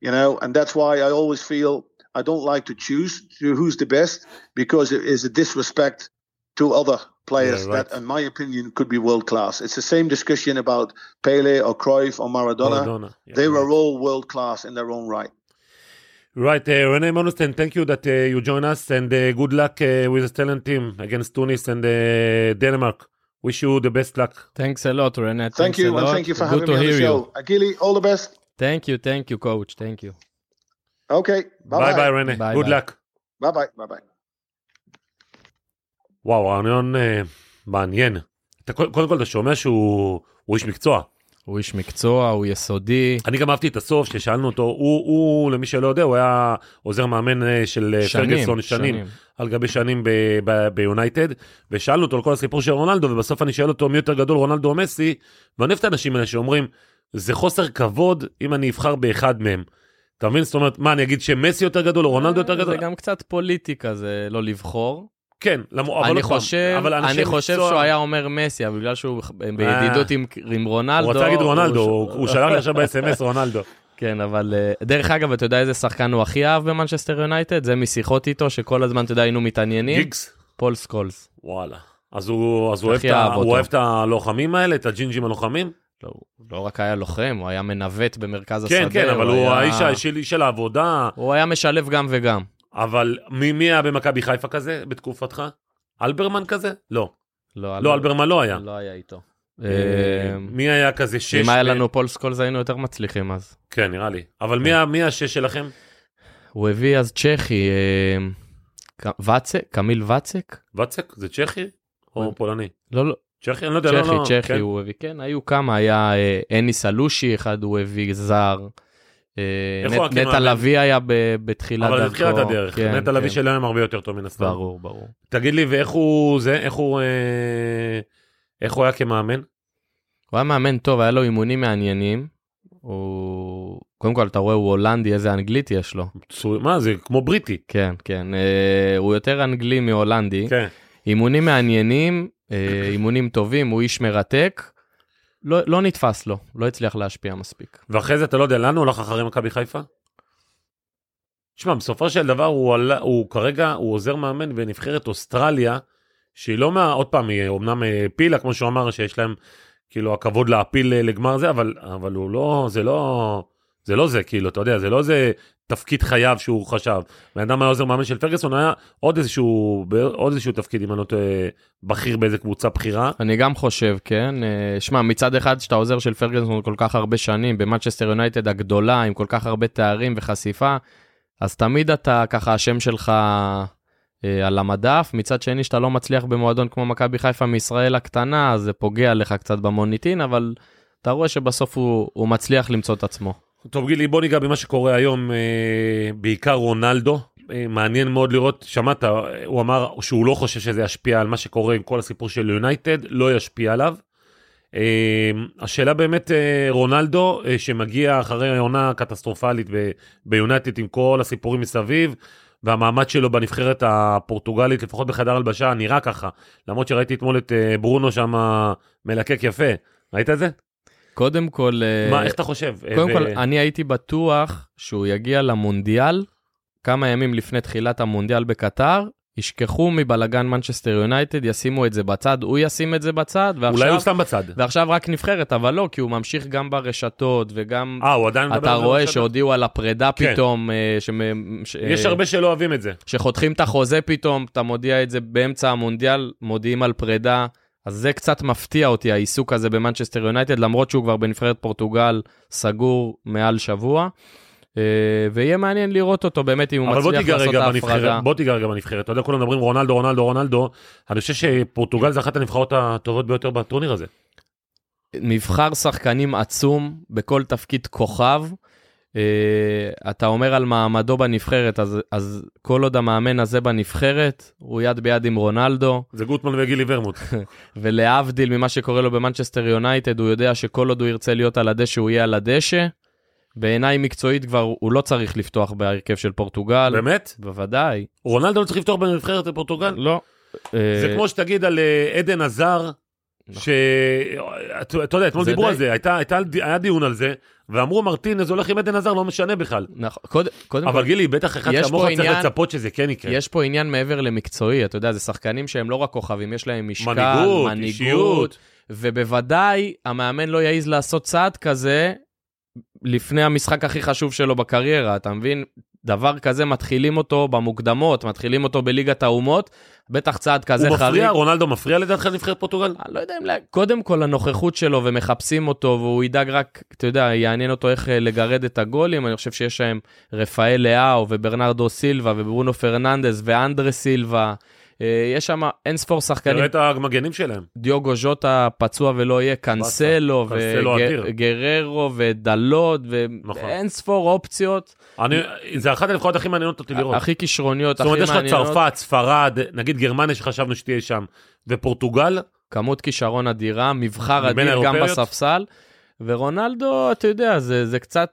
you know, and that's why I always feel I don't like to choose to who's the best because it is a disrespect to other players Yeah, right. that, in my opinion, could be world class. It's the same discussion about Pele or Cruyff or Maradona. Maradona. Yeah, They right. were all world class in their own right. Right, uh, Rene Monustin, thank you that uh, you join us and uh, good luck uh, with the Stellan team against Tunis and uh, Denmark. Wish you the best luck. Thanks a lot, René. Thank Thanks you, a and lot. thank you for Good having to me on the show. Gili, all the best. Thank you, thank you, coach. Thank you. Okay, bye ביי bye. ביי רנה, ביי, good ביי. luck. Bye bye. Bye bye. וואו, רעיון אה, מעניין. אתה, קודם כל אתה שומע שהוא הוא איש מקצוע. הוא איש מקצוע, הוא יסודי. אני גם אהבתי את הסוף ששאלנו אותו, הוא, הוא למי שלא יודע, הוא היה עוזר מאמן אה, של אה, שנים, פרגוסון שנים, שנים. על גבי שנים ביונייטד, ושאלנו אותו על כל הסיפור של רונלדו, ובסוף אני שואל אותו מי יותר גדול, רונלדו או מסי, ואני אוהב את האנשים האלה שאומרים, זה חוסר כבוד אם אני אבחר באחד מהם. אתה מבין? זאת אומרת, מה, אני אגיד שמסי יותר גדול או רונלדו יותר גדול? זה גם קצת פוליטי כזה, לא לבחור. כן, למ- אבל אני חושב, אבל אני חושב מקצוע- שהוא היה אומר מסי, אבל בגלל שהוא בידידות עם, עם רונלדו. הוא רצה להגיד רונלדו, הוא הוא- הוא שלח לי עכשיו ב-SMS רונלדו. כן, אבל אה, דרך אגב, אתה יודע איזה שחקן הוא הכי אהב במנצ'סטר יונייטד? זה משיחות איתו, שכל הזמן, אתה יודע, היינו מתעניינים. גיגס? פול סקולס. וואלה. אז הוא אז הוא אוהב ה- הוא. אוהב את הלוחמים האלה, את הג'ינג'ים הלוחמים? לא, הוא לא רק היה לוחם, הוא היה מנווט במרכז השדה. כן, כן, אבל הוא היה- האיש של העבודה, הוא היה משלב גם וגם. אבל מי מי היה במכבי חיפה כזה בתקופתך? אלברמן כזה? לא. לא, לא, אלברמן לא היה. לא היה איתו. אה, אה, מי היה כזה שש? אם היה לנו פול סקולס היינו יותר מצליחים אז. כן, נראה לי. אבל מי מי השש שלכם? הוא הביא אז צ'כי, אה, ואצק, קמיל ואצק? ואצק? זה צ'כי? או פולני? לא, לא, צ'כי? אני לא יודע. לא, צ'כי, לא, צ'כי כן. הוא הביא, כן, היו כמה, היה אה, אניס אלושי, אחד הוא הביא זר. נטע כמאמן? לביא היה בתחילת דרכו. אבל זה תחילת הדרך. כן, נטע לביא כן. של היום הרבה יותר טוב מן הסתם. ברור, ברור. תגיד לי, ואיך הוא זה? איך הוא... אה, איך הוא היה כמאמן? הוא היה מאמן טוב, היה לו אימונים מעניינים. הוא... קודם כל, אתה רואה, הוא הולנדי, איזה אנגלית יש לו. מה זה כמו בריטי. כן, כן. אה, הוא יותר אנגלי מהולנדי. כן. אימונים מעניינים, אה, אימונים טובים, הוא איש מרתק. לא, לא נתפס לו, לא הצליח להשפיע מספיק. ואחרי זה אתה לא יודע לאן הוא הולך אחרי מכבי חיפה? תשמע, בסופו של דבר הוא, עלה, הוא כרגע, הוא עוזר מאמן בנבחרת אוסטרליה, שהיא לא מה, עוד פעם, היא אומנם העפילה, כמו שהוא אמר, שיש להם כאילו הכבוד להעפיל אה, לגמר זה, אבל, אבל הוא לא, זה לא, זה לא זה, כאילו, אתה יודע, זה לא זה תפקיד חייו שהוא חשב. בן אדם היה עוזר מאמן של פרגוסון, היה עוד איזשהו, עוד איזשהו תפקיד, אם אני לא טועה, בכיר באיזה קבוצה בכירה. אני גם חושב, כן. אה, שמע, מצד אחד, שאתה עוזר של פרגנסון כל כך הרבה שנים, במנצ'סטר יונייטד הגדולה, עם כל כך הרבה תארים וחשיפה, אז תמיד אתה, ככה, השם שלך אה, על המדף. מצד שני, שאתה לא מצליח במועדון כמו מכבי חיפה מישראל הקטנה, אז זה פוגע לך קצת במוניטין, אבל אתה רואה שבסוף הוא, הוא מצליח למצוא את עצמו. טוב גילי בוא ניגע במה שקורה היום אה, בעיקר רונלדו אה, מעניין מאוד לראות שמעת הוא אמר שהוא לא חושב שזה ישפיע על מה שקורה עם כל הסיפור של יונייטד לא ישפיע עליו. אה, השאלה באמת רונלדו שמגיע אחרי עונה קטסטרופלית ב- ביונייטד עם כל הסיפורים מסביב. והמעמד שלו בנבחרת הפורטוגלית לפחות בחדר הלבשה נראה ככה למרות שראיתי אתמול את ברונו שם מלקק יפה ראית את זה? קודם כל, אה, מה איך אתה חושב? קודם ו- כל, אני הייתי בטוח שהוא יגיע למונדיאל כמה ימים לפני תחילת המונדיאל בקטר, ישכחו מבלגן מנצ'סטר יונייטד, ישימו את זה בצד, הוא ישים את זה בצד, אולי ועכשיו, הוא סתם בצד. ועכשיו רק נבחרת, אבל לא, כי הוא ממשיך גם ברשתות, וגם אה, הוא עדיין מדבר אתה על זה רואה? שהודיעו על הפרידה כן. פתאום, אה, שמ- ש- יש אה, הרבה שלא אוהבים את זה. שחותכים את החוזה פתאום, אתה מודיע את זה באמצע המונדיאל, מודיעים על פרידה. אז זה קצת מפתיע אותי, העיסוק הזה במנצ'סטר יונייטד, למרות שהוא כבר בנבחרת פורטוגל סגור מעל שבוע. אה, ויהיה מעניין לראות אותו באמת אם הוא מצליח לעשות את ההפרדה. בוא תיגע רגע בנבחרת. אתה יודע, כולם מדברים רונלדו, רונלדו, רונלדו. אני חושב שפורטוגל זה אחת הנבחרות הטובות ביותר בטורניר הזה. מבחר שחקנים עצום בכל תפקיד כוכב. Uh, אתה אומר על מעמדו בנבחרת, אז, אז כל עוד המאמן הזה בנבחרת, הוא יד ביד עם רונלדו, זה גוטמן וגילי ורמוט. ולהבדיל ממה שקורה לו במנצ'סטר יונייטד, הוא יודע שכל עוד הוא ירצה להיות על הדשא, הוא יהיה על הדשא. בעיניי מקצועית כבר הוא לא צריך לפתוח בהרכב של פורטוגל. באמת? בוודאי. רונלדו לא צריך לפתוח בנבחרת לפורטוגל? לא. זה אה, כמו שתגיד על אה, עדן עזר. שאתה אתה יודע, אתמול זה דיברו די- על זה, היה דיון על זה, ואמרו מרטינז הולך עם עדן עזר, לא משנה בכלל. נכון, קודם קודם אבל כל, גילי, בטח אחד כמוך צריך לצפות שזה כן יקרה. יש פה עניין מעבר למקצועי, אתה יודע, זה שחקנים שהם לא רק כוכבים, יש להם משקל, מנהיגות. ובוודאי המאמן לא יעז לעשות צעד כזה לפני המשחק הכי חשוב שלו בקריירה, אתה מבין? דבר כזה מתחילים אותו במוקדמות, מתחילים אותו בליגת האומות, בטח צעד כזה הוא חריג. מפריע, רונלדו מפריע לדעתך לנבחרת פורטוגל? אני לא יודע אם... לה- קודם כל הנוכחות שלו ומחפשים אותו והוא ידאג רק, אתה יודע, יעניין אותו איך אה, לגרד את הגולים. אני חושב שיש להם רפאל לאהו וברנרדו סילבה וברונו פרננדס ואנדרה סילבה. אה, יש שם אין ספור שחקנים, תראה את המגנים שלהם. דיוגו ז'וטה פצוע ולא יהיה, קאנסלו. וגררו ודלות נכון. ואין ספור אופציות. זה אחת הנבחרות הכי מעניינות אותי לראות. הכי כישרוניות, זאת הכי אומרת, יש לך מעניינות. צרפת, ספרד, נגיד גרמניה שחשבנו שתהיה שם, ופורטוגל, כמות כישרון אדירה, מבחר אדיר גם? בספסל. ורונלדו, אתה יודע, זה, זה קצת...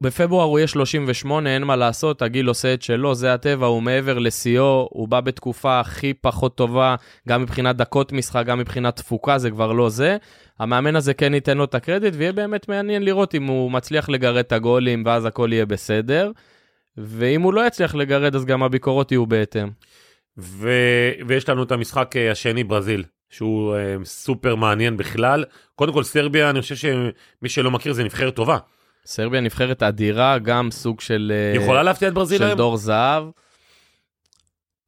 בפברואר הוא יהיה 38, אין מה לעשות, הגיל עושה את שלו, זה הטבע, הוא מעבר לשיאו, הוא בא בתקופה הכי פחות טובה, גם מבחינת דקות משחק, גם מבחינת תפוקה, זה כבר לא זה. המאמן הזה כן ייתן לו את הקרדיט, ויהיה באמת מעניין לראות אם הוא מצליח לגרד את הגולים, ואז הכל יהיה בסדר. ואם הוא לא יצליח לגרד, אז גם הביקורות יהיו בהתאם. ו... ויש לנו את המשחק אה, השני, ברזיל, שהוא אה, סופר מעניין בכלל. קודם כל, סרביה, אני חושב שמי שלא מכיר, זה נבחרת טובה. סרביה נבחרת אדירה, גם סוג של... אה, יכולה להפתיע את ברזיל של היום? דור זהב.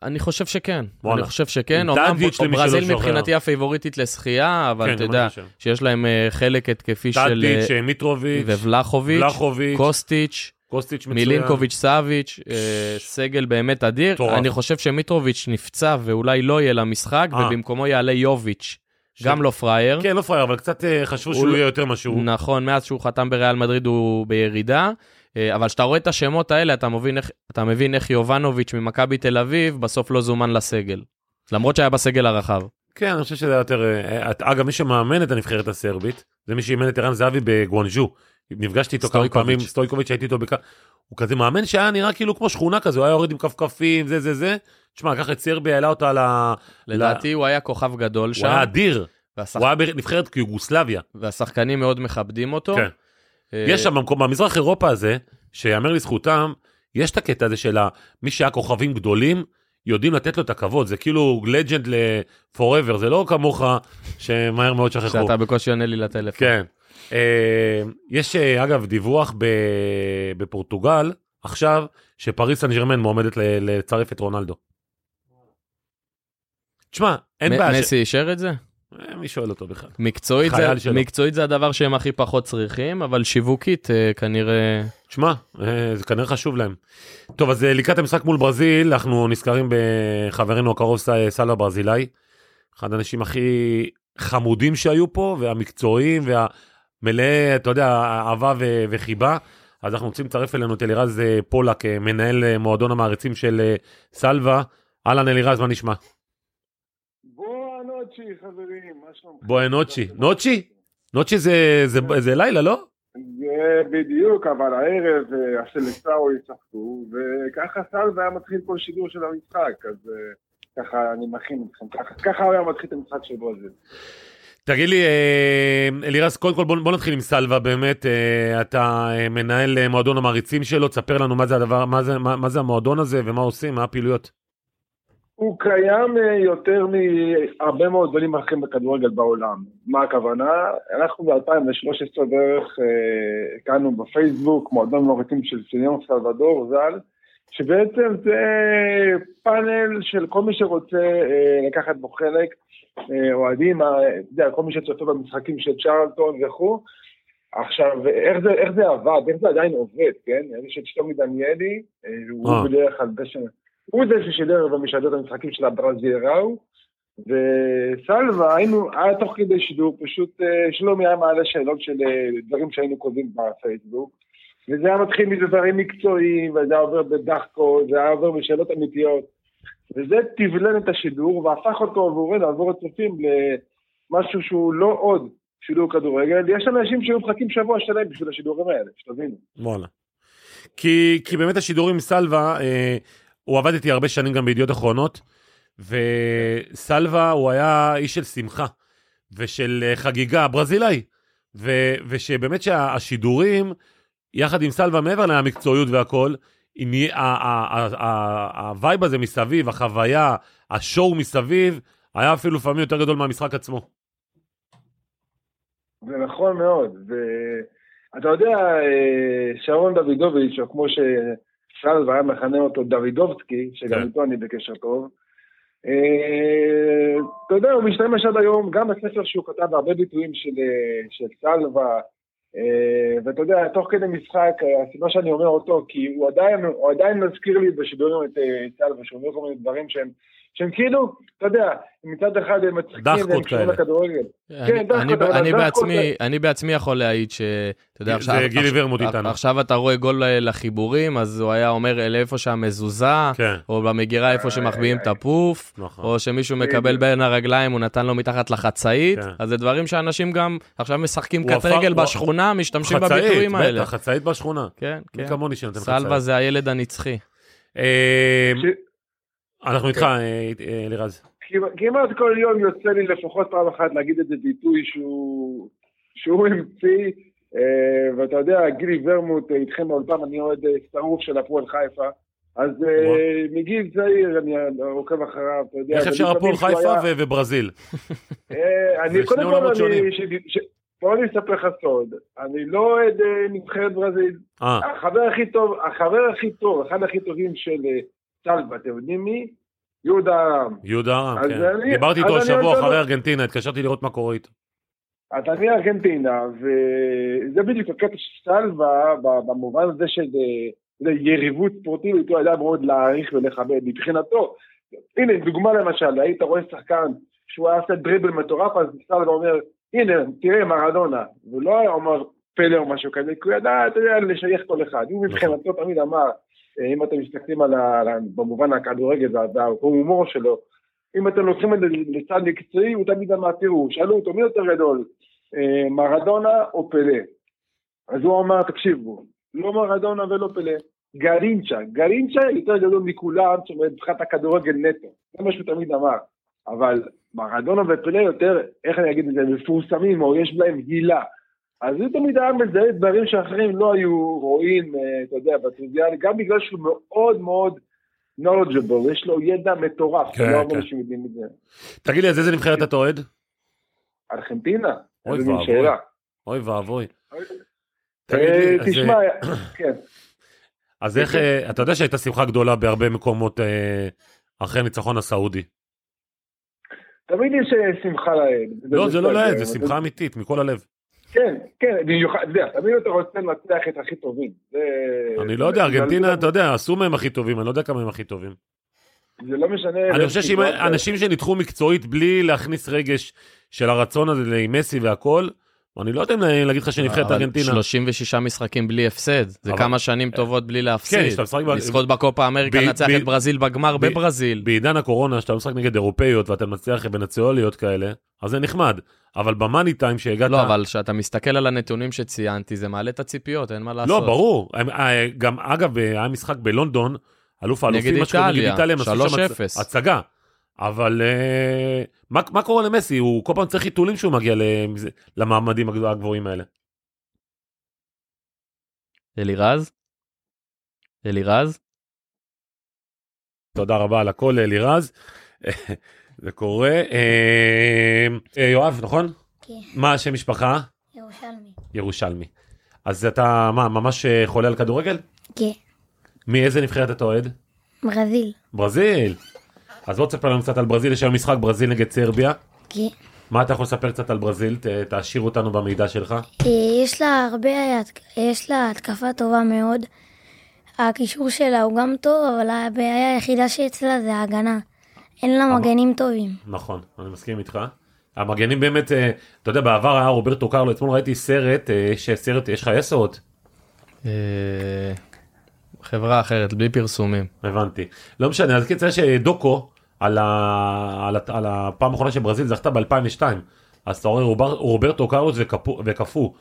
אני חושב שכן, וואלה. אני חושב שכן. אומנם ברזיל זוכר. מבחינתי הפייבוריטית לשחייה, אבל כן, אתה יודע. שיש להם אה, חלק התקפי של טאדיץ', אה, מיטרוביץ', ובלחוביץ', קוסטיץ', קוסטיץ' מצוין. מילינקוביץ' סאביץ', סגל באמת אדיר. אני חושב שמיטרוביץ' נפצע ואולי לא יהיה למשחק. ובמקומו יעלה יוביץ', גם לא פראייר. כן, לא פראייר, אבל קצת אה, חשבו הוא שהוא לא- יהיה יותר משהו. נכון, מאז שהוא חתם בריאל מדריד הוא בירידה. אה, אבל כשאתה רואה את השמות האלה, אתה מבין איך, אתה מבין איך יובנוביץ' ממכבי תל אביב בסוף לא זומן לסגל. למרות שהיה בסגל הרחב. כן, אני חושב שזה היה יותר... אה, אגב, מי שמאמן את הנבחרת הסרבית, זה מי שאימן את ערן זהבי בגואנג'ו. נפגשתי איתו כמה. פעמים, סטויקוביץ', הייתי איתו בכ... הוא כזה מאמן שהיה נראה כאילו כמו שכונה כזה, הוא היה יורד עם כפכפים, זה זה זה. תשמע, לקח את סרביה, העלה אותה ל... לדעתי הוא היה כוכב גדול הוא שם, היה אדיר, והשח... הוא היה בנבחרת כיוגוסלביה. והשחקנים מאוד מכבדים אותו. כן. אה, יש שם במקום, במזרח אירופה הזה, שיאמר לזכותם, יש את הקטע הזה של מי שהיה כוכבים גדולים, יודעים לתת לו את הכבוד, זה כאילו לג'נד ל-forever, זה לא כמוך, שמהר מאוד שכחו. שאתה בקושי עונה לי לטלפון. כן. אה, יש אה, אגב דיווח ב- בפורטוגל, עכשיו, שפריס סן ג'רמן מועמדת לצרף את רונלדו. תשמע, אין מ- בעיה. ש- מסי אישר את זה? אה, מי שואל אותו בכלל? מקצועית חייל זה, שלו. מקצועית זה הדבר שהם הכי פחות צריכים, אבל שיווקית אה, כנראה... תשמע, אה, זה כנראה חשוב להם. טוב, אז אה, לקראת המשחק מול ברזיל, אנחנו נזכרים בחברנו הקרוב ס- ברזילאי, אחד האנשים הכי חמודים שהיו פה, והמקצועיים, והמלאי, אתה יודע, אהבה ו- וחיבה. אז אנחנו רוצים לצרף אלינו את אלירז אה, פולק, אה, מנהל אה, מועדון המעריצים של סלווה. אהלן אלירז, מה נשמע? בוא נוצ'י חברים, מה שלומכם? בואי נוצ'י. נוצ'י? נוצ'י זה, זה, זה לילה, לא? זה בדיוק, אבל הערב הסלסאו ישחקו, וככה סלווה היה מתחיל כל שידור של המשחק, אז ככה אני מכין אתכם, ככה- ככה הוא היה מתחיל את המשחק של ברזיל. תגיד לי, אה, אלירז, קודם כל בוא, בוא נתחיל עם סלווה באמת, אה, אתה אה, מנהל מועדון המעריצים שלו, תספר לנו מה זה הדבר, מה זה, מה, מה זה המועדון הזה ומה עושים, מה הפעילויות. הוא קיים יותר מהרבה מאוד דברים אחרים בכדורגל בעולם. מה הכוונה? אנחנו ב-2013 בערך הקמנו בפייסבוק מועדון מוריטים של סיניון סלבדור ז"ל, שבעצם זה פאנל של כל מי שרוצה לקחת בו חלק, אה, אוהדים, אה, אתה יודע, כל מי שצופה במשחקים של צ'רלטון וכו'. עכשיו, איך זה, איך זה עבד, איך זה עדיין עובד, כן? יש את שלומי דניאלי, אה, הוא. בדרך כלל ש... הוא זה ששידר את המשחקים של הברזיראו, וסלווה, היינו, היה תוך כדי שידור, פשוט שלומי היה מעלה שאלות של דברים שהיינו כותבים בפייסבוק, וזה היה מתחיל מזה דברים מקצועיים, וזה היה עובר בדחקות, זה היה עובר בשאלות אמיתיות, וזה תבלן את השידור, והפך אותו עבורנו, עבור הצופים, למשהו שהוא לא עוד שידור כדורגל, יש אנשים שהיו מחכים שבוע שלם בשביל השידורים האלה, שתבינו. וואלה. כי, כי באמת השידור עם סלווה, אה, הוא עבד איתי הרבה שנים גם בידיעות אחרונות, וסלווה הוא היה איש של שמחה ושל אה, חגיגה, ברזילאי. ושבאמת שהשידורים, יחד עם סלווה, מעבר למקצועיות והכל, ה vibe הזה מסביב, החוויה, ה show מסביב, היה אפילו לפעמים יותר גדול מהמשחק עצמו. זה נכון מאוד. ואתה יודע, אה, שרון דוידוביץ', או כמו שסלווה היה מכנה אותו דוידובסקי, שגם כן. איתו אני בקשר טוב, אה, אתה יודע, הוא משתמש עד היום, גם בספר שהוא כתב הרבה ביטויים של, של סלווה, אה, ואתה יודע, תוך כדי משחק, אה, הסיבה שאני אומר אותו, כי הוא עדיין, הוא עדיין מזכיר לי בשידורים את אה, סלווה, שהוא אומר כל מיני דברים שהם, שהם כאילו, אתה יודע, מצד אחד הם מצחיקים דחקות והם קשורים כאלה. לכדורגל. אני- כן, דווקא, אני- אבל אני דווקא בעצמי- אני בעצמי יכול להעיד ש... אתה יודע, זה עכשיו... גילי עכשיו- ורמוט איתנו. עכשיו אתה רואה גול לחיבורים, אז הוא היה אומר לאיפה שהמזוזה, כן, או במגירה איפה שמחביאים את הפוף, נכון. או שמישהו מקבל בין הרגליים, הוא נתן לו מתחת לחצאית, כן. אז זה דברים שאנשים גם עכשיו משחקים הוא קט הפך- רגל הוא- בשכונה, משתמשים בביטויים האלה. בטח, חצאית בשכונה. כן, מי כן. כמוני שנותן סלווה חצאית. זה הילד הנצחי. אה, אנחנו איתך, אה, אה, אלירז. כמעט- כל יום יוצא לי לפחות פעם אחת להגיד איזה ביטוי שהוא, המציא, אה, ואתה יודע, גילי ורמוט אה, איתכם באולפן, אני אוהד אה, שרוף של הפועל חיפה, אז אה, מגיל צעיר אני עוקב אחריו, אתה יודע. איך אפשר הפועל חיפה וברזיל? אה, אני קודם כל, בוא אני אספר לך סוד, אני לא אוהד אה, נבחרת ברזיל, אה, החבר הכי טוב, החבר הכי טוב, אחד הכי טובים של אה, סלווה, אתם יודעים מי? יהודה ארם. יהודה ארם, אז כן. אני- דיברתי איתו אז אני השבוע אחרי לו- ארגנטינה, התקשרתי לראות מה קורה איתו. אתה מארגנטינה, וזה בדיוק הקטע של סלווה, במובן הזה של אה, זה יריבות ספורטיבית, הוא ידע מאוד להעריך ולכבד מבחינתו. הנה, דוגמה למשל, היית רואה שחקן שהוא היה עושה דריבל מטורף, אז סלווה אומר, הנה, תראה מרדונה. והוא לא היה אומר פלא או משהו כזה, כי הוא ידע, אתה יודע, לשייך כל אחד. הוא מבחינתו תמיד אמר, אם אתם מסתכלים. על ה- במובן הכדורגל וההומור שלו, אם אתם לוקחים את זה לצד מקצועי, הוא תמיד אמר, תראו, שאלו אותו, מי יותר גדול, אה, מרדונה או פלא? אז הוא אמר, תקשיבו, לא מרדונה ולא פלא, גרינצ'ה, גרינצ'ה יותר גדול מכולם, זאת אומרת, מבחינת הכדורגל נטו, זה מה שהוא תמיד אמר, אבל מרדונה ופלא יותר, איך אני אגיד את זה, מפורסמים, או יש להם הילה. אז הוא תמיד היה מזהה דברים שאחרים לא היו רואים, אה, אתה יודע, בטריוויאלי, גם בגלל שהוא מאוד מאוד knowledgeable, יש לו ידע מטורף, כן, לא הרבה כן. אנשים יודעים את זה. תגיד לי, אז איזה נבחרת אתה אוהד? ארגנטינה, אוי ואבוי. אוי ואבוי. אה, תשמע, כן. אז איך, אה, אתה יודע שהייתה שמחה גדולה בהרבה מקומות אה, אחרי הניצחון הסעודי. תמיד יש אה, שמחה לאל. לא, זה לא בסדר, לעד, זה שמחה אמיתית, מכל הלב. כן, כן, במיוחד, אתה יודע, תמיד אתה רוצה לנצח את הכי טובים. זה- אני לא יודע, ארגנטינה, אתה יודע, עשו מהם הכי טובים, אני לא יודע כמה הם הכי טובים. זה לא משנה. אני חושב שאם. אנשים שניתחו מקצועית בלי להכניס רגש של הרצון הזה עם מסי והכל, אני לא יודע אם להגיד לך שנבחרת ארגנטינה. 36 משחקים בלי הפסד, זה אבל- כמה שנים טובות בלי כן, להפסיד. שאתה משחק לזכות בקופה אמריקה, לנצח את ברזיל בגמר בברזיל. בעידן הקורונה, שאתה משחק נגד אירופאיות ואתה מצליח ונציונליות כאלה, אז זה נחמד. אבל במאני טיים שהגעת... לא, אבל כשאתה מסתכל על הנתונים שציינתי, זה מעלה את הציפיות, אין מה לעשות. לא, ברור. אה, גם, אגב, אה, היה משחק בלונדון, אלוף האלופים, מה שקורה, איטליה, נגד איטליה, הם עשו שם 3-0. הצ- הצגה. אבל אה, מה, מה קורה למסי? הוא כל פעם צריך חיתולים שהוא מגיע למעמדים הגבוה- הגבוהים האלה. אלירז? אלירז? תודה רבה על הכל, אלירז. זה קורה. אה, אה, יואב, נכון? כן, מה השם משפחה? ירושלמי. ירושלמי. אז אתה, מה, ממש אה, חולה על כדורגל? כן, מאיזה נבחרת אתה אוהד? ברזיל. ברזיל. אז בוא תספר לנו קצת על ברזיל, יש היום משחק ברזיל נגד סרביה. כן. מה אתה יכול לספר קצת על ברזיל? ת, תעשיר אותנו במידע שלך. אה, יש לה הרבה, יש לה התקפה טובה מאוד. הקישור שלה הוא גם טוב, אבל הבעיה היחידה שאצלה זה ההגנה. אין לה מגנים טובים. נכון, אני מסכים איתך. המגנים באמת, אה, אתה יודע, בעבר היה רוברטו קרלו, אתמול ראיתי סרט, אה, יש סרט, יש לך יס עוד? אה, חברה אחרת, בלי פרסומים. הבנתי. לא משנה, אז קיצר יש אה, דוקו על, ה... על, ה... על הפעם האחרונה שברזיל זכתה ב-2002. אז אתה רואה רובר... רוברטו קרלוס וקפו... וקפו.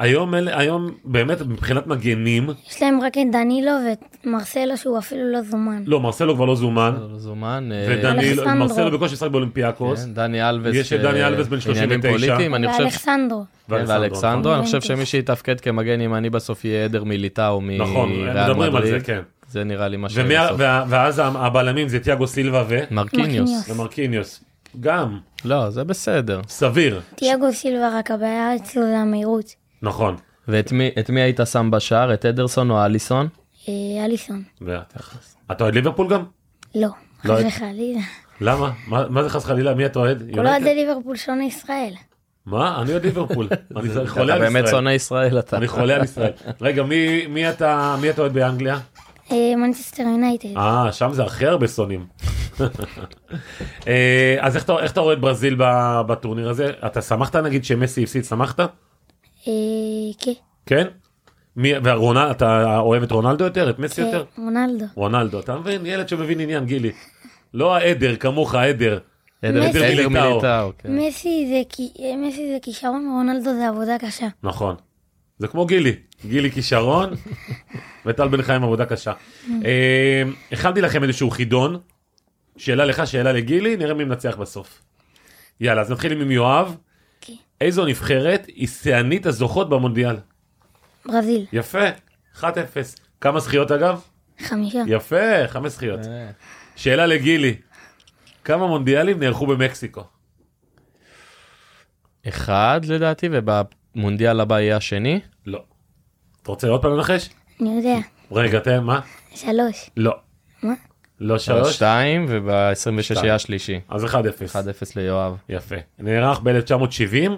היום, אלה- היום באמת מבחינת מגנים, יש להם רק את דנילו ואת מרסלו שהוא אפילו לא זומן. לא, מרסלו כבר לא זומן, לא זומן. אה, ודני, אלכסנדרו. מרסלו בקושי משחק באולימפיאקוס, כן, דני אלווס. יש את דני אה, אלווס בן עניינים 39. פוליטיים, אני חושב... ואלכסנדרו. כן, ואלכסנדרו, אני חושב נכון. שמי שיתפקד כמגן ימני בסוף יהיה אדר מיליטאו נכון, מריאל מדברים על זה. כן. זה נראה לי מה. וה- ואז הבלמים זה תיאגו סילבה ו... מרקיניוס. ומרקיניוס. גם, לא, זה בסדר. סביר, תיאגו סילבה רק הבעיה אצלו זה המהירות. נכון. ואת מי- את מי היית שם בשער? את אדרסון או אליסון? אה, אליסון. אתה אוהד ליברפול גם? לא, לא, חס וחלילה. למה? מה מה זה חס חלילה? מי אתה אוהד? כל יונייטד? אוהדי ליברפול שונא ישראל. מה? אני אוהד ליברפול. אני אתה חולה על באמת ישראל. שונא ישראל אתה. אני חולה על ישראל. רגע, מי- מי אתה מי אתה אוהד באנגליה? אה, מנצ'סטר יונייטד. אה, שם זה הכי הרבה שונאים. אה, אז איך אתה- אתה רואה את ברזיל ב- בטורניר הזה? אתה שמחת נגיד שמסי הפסיד? שמחת? אה, כן. כן? מי- והרונל, אתה אוהב את רונלדו יותר? את מסי יותר? כן, רונלדו. רונלדו, אתה מבין? ילד שמבין עניין, גילי. לא העדר, כמוך העדר. עדר מיליטאו. כן. מסי זה כי- אה, מסי זה כישרון ורונלדו זה עבודה קשה. נכון. זה כמו גילי, גילי כישרון וטל בן חיים עבודה קשה. אה, הכנתי לכם איזשהו חידון, שאלה לך, שאלה לגילי, נראה מי מנצח בסוף. יאללה, אז נתחיל עם יואב. איזו נבחרת היא שיאנית הזוכות במונדיאל? ברזיל. יפה, 1-0. כמה זכיות אגב? חמישה. יפה, חמש זכיות. אה, שאלה לגילי, כמה מונדיאלים נערכו במקסיקו? אחד לדעתי, ובמונדיאל הבא יהיה השני. לא. אתה רוצה עוד פעם לנחש? אני יודע. רגע, תן, מה? שלוש. לא. מה? לא שלוש? שתיים, וב-26 שתיים. יהיה השלישי. אז 1-0. 1-0 ליואב. יפה. נערך ב-1970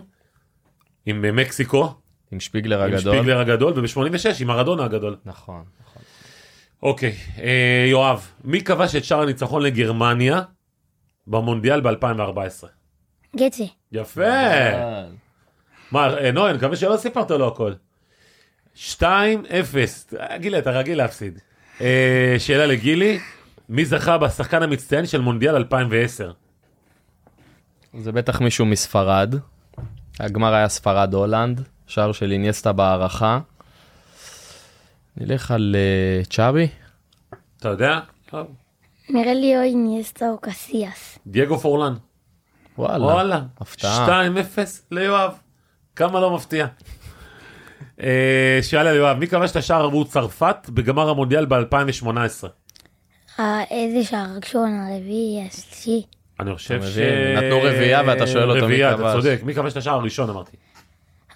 עם אה, מקסיקו, עם שפיגלר עם הגדול. שפיגלר הגדול, וב-86 עם מרדונה הגדול. נכון. נכון. אוקיי, אה, יואב, מי כבש את שער הניצחון לגרמניה במונדיאל ב-2014? גצה. יפה. מה, אה, נוי, אני מקווה שלא סיפרת לו הכל. 2-0. אה, גילי, אתה רגיל להפסיד. אה, שאלה לגילי, מי זכה בשחקן המצטיין של מונדיאל 2010? זה בטח מישהו מספרד. הגמר היה ספרד הולנד, שער של איניאסטה בהערכה. נלך על אה, צ'אבי. אתה יודע? נראה לי או איניאסטה או קסיאס. דייגו פורלן. וואלה. וואלה. הפתעה. 2-0 ליואב. כמה לא מפתיע. אה, שאלה ליואב, מי כבש את השער עבור צרפת בגמר המונדיאל ב-2018? אה, איזה שער? ראשון, הרביעי, השלישי. אני חושב ש... נתנו רביעייה ואתה שואל אותו מי רביעייה, אתה כבש. צודק. מי כבש את השער הראשון אמרתי.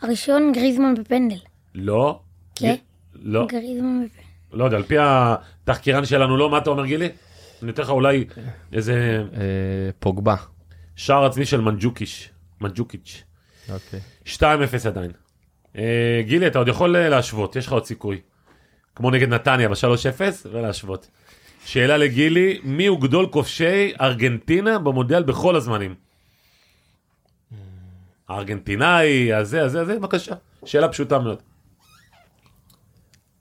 הראשון גריזמן בפנדל. לא. כן. לא. גריזמן בפנדל. לא יודע, על פי התחקירן שלנו, לא, מה אתה אומר גילי? אני אתן לך אולי איזה אה, פוגבה. שער עצמי של מנג'וקיש. מנג'וקיץ'. אוקיי. 2-0 עדיין. אה, גילי, אתה עוד יכול אה, להשוות, יש לך עוד סיכוי. כמו נגד נתניה ב-3-0, ולהשוות. שאלה לגילי, מי הוא גדול כובשי ארגנטינה במונדיאל בכל הזמנים? הארגנטינאי, הזה, הזה, הזה, בבקשה. שאלה פשוטה מאוד.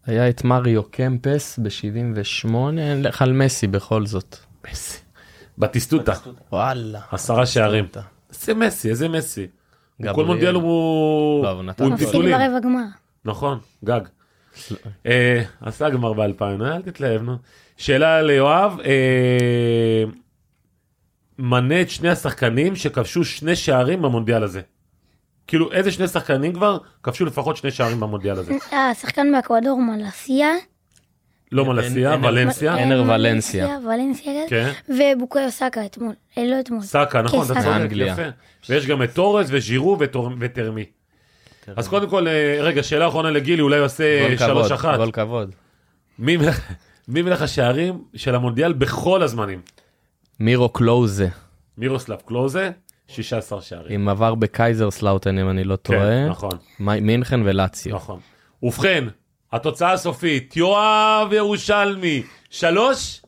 היה את מריו קמפס ב-78, נלך על מסי בכל זאת. מסי. בטיסטוטה, וואלה. עשרה שערים. איזה מסי, איזה מסי. כל מונדיאל הוא לא, הוא נתן הוא עם פיתולים. נכון, גג. אה, עשה גמר ב-2000, אל תתלהב, נו. שאלה ליואב, אה, מנה את שני השחקנים שכבשו שני שערים במונדיאל הזה. כאילו, איזה שני שחקנים כבר כבשו לפחות שני שערים במונדיאל הזה? אה, השחקן באקוודור, מלסיה. לא מלסיה, ולנסיה. אנר ולנסיה. ולנסיה, כן. ובוקאיו סאקה אתמול. לא אתמול. סאקה, נכון, כן, אתה סאקה. צודק. יפה. ויש גם את תורס וז'ירו וטרמי. אז קודם כל, אה, רגע, שאלה אחרונה לגילי, אולי הוא עושה גול כבוד, שלוש אחת. גול כבוד. מי מלך- השערים של המונדיאל בכל הזמנים? מירו קלוזה, מירוסלב קלוזה, 16 שערים. עם עבר בקייזרסלאוטן אם אני לא טועה. כן, נכון, מי- מינכן ולציו. נכון. ובכן, התוצאה הסופית, יואב ירושלמי, שלוש,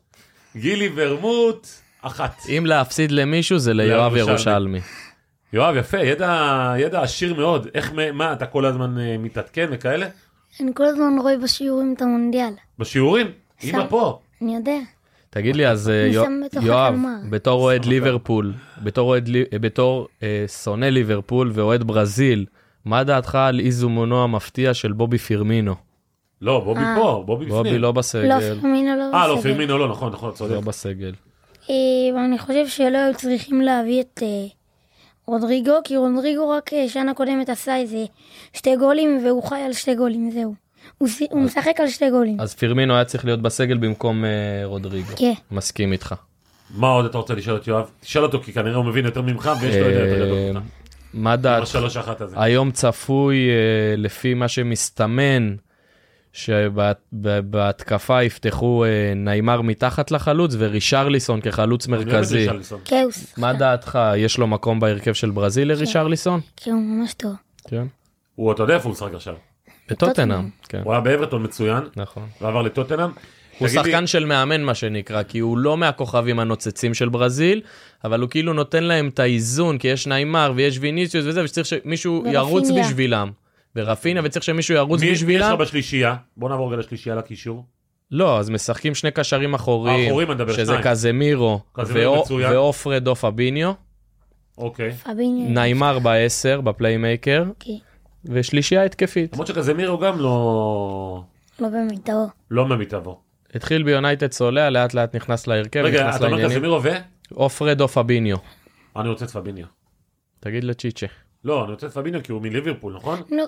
גילי ורמוט, אחת. אם להפסיד למישהו זה ליואב. ירושלמי. יואב, יפה, ידע, ידע עשיר מאוד. איך, מה, אתה כל הזמן אה, מתעדכן וכאלה? אני כל הזמן רואה בשיעורים את המונדיאל. בשיעורים? שם. אמא פה. אני יודע. תגיד לי, אז אה, אני יואב. בתור אוהד ליברפול, בתור אוהד בתור אה, שונא ליברפול ואוהד ברזיל, מה דעתך על איזומונו המפתיע של בובי פירמינו? לא, בובי אה. פה, בובי בפנים. בובי לא בסגל. לא, פרמינו לא אה, לא, בסגל. פרמינו לא, נכון, נכון, צודק. לא בסגל. אה, ואני חושב שלא היו צריכים להביא את אה, רודריגו, כי רודריגו רק אה, שנה קודמת עשה איזה שתי גולים, והוא חי על שתי גולים, זהו. הוא שי- הוא משחק על שתי גולים. אז פירמינו היה צריך להיות בסגל במקום אה, רודריגו. כן. מסכים איתך. מה עוד אתה רוצה לשאול את יואב? תשאל אותו, כי כנראה הוא מבין יותר ממך, ויש לו יותר גדול אה, ממך. מה? השלוש אחת הזה. היום צפוי, אה, לפי מה שמסתמן, שבהתקפה יפתחו אה, ניימר מתחת לחלוץ ורישרליסון כחלוץ מרכזי. כן, שחקן. מה דעתך? יש לו מקום בהרכב של ברזיל לרישרליסון? כן, הוא ממש טוב. כן. הוא, אתה יודע איפה הוא משחק עכשיו? בטוטנאם. כן, הוא היה באברטון מצוין, נכון. ועבר לטוטנאם. הוא תגיד לי- שחקן של מאמן מה שנקרא, כי הוא לא מהכוכבים הנוצצים של ברזיל, אבל הוא כאילו נותן להם את האיזון, כי יש ניימר ויש ויניסיוס וזה, וצריך שמישהו. ירוץ בשבילם. ורפיניה, וצריך שמישהו ירוץ מי מי יש בשבילם. לך בשלישייה? בוא נעבור רגע לשלישייה לקישור. לא, אז משחקים שני קשרים אחוריים, האחוריים, אני מדבר, שזה שניים. קזמירו קזמירו מצוין. או פרד או פביניו, אוקיי. פביניו. ניימר בעשר, ב playmaker, כן, ושלישייה התקפית. למרות שקזמירו גם לא... לא במיטבו. לא ממיטבו. התחיל ביונייטד צולע, לאט לאט נכנס להרכב, רגע, נכנס אתה אומר לעניינים. קזמירו ו? או פרד או פביניו, אני רוצה את פביניו. תגיד לצ'יצ'ה. לא, אני רוצה את פביניו כי הוא מליברפול, נכון? נו,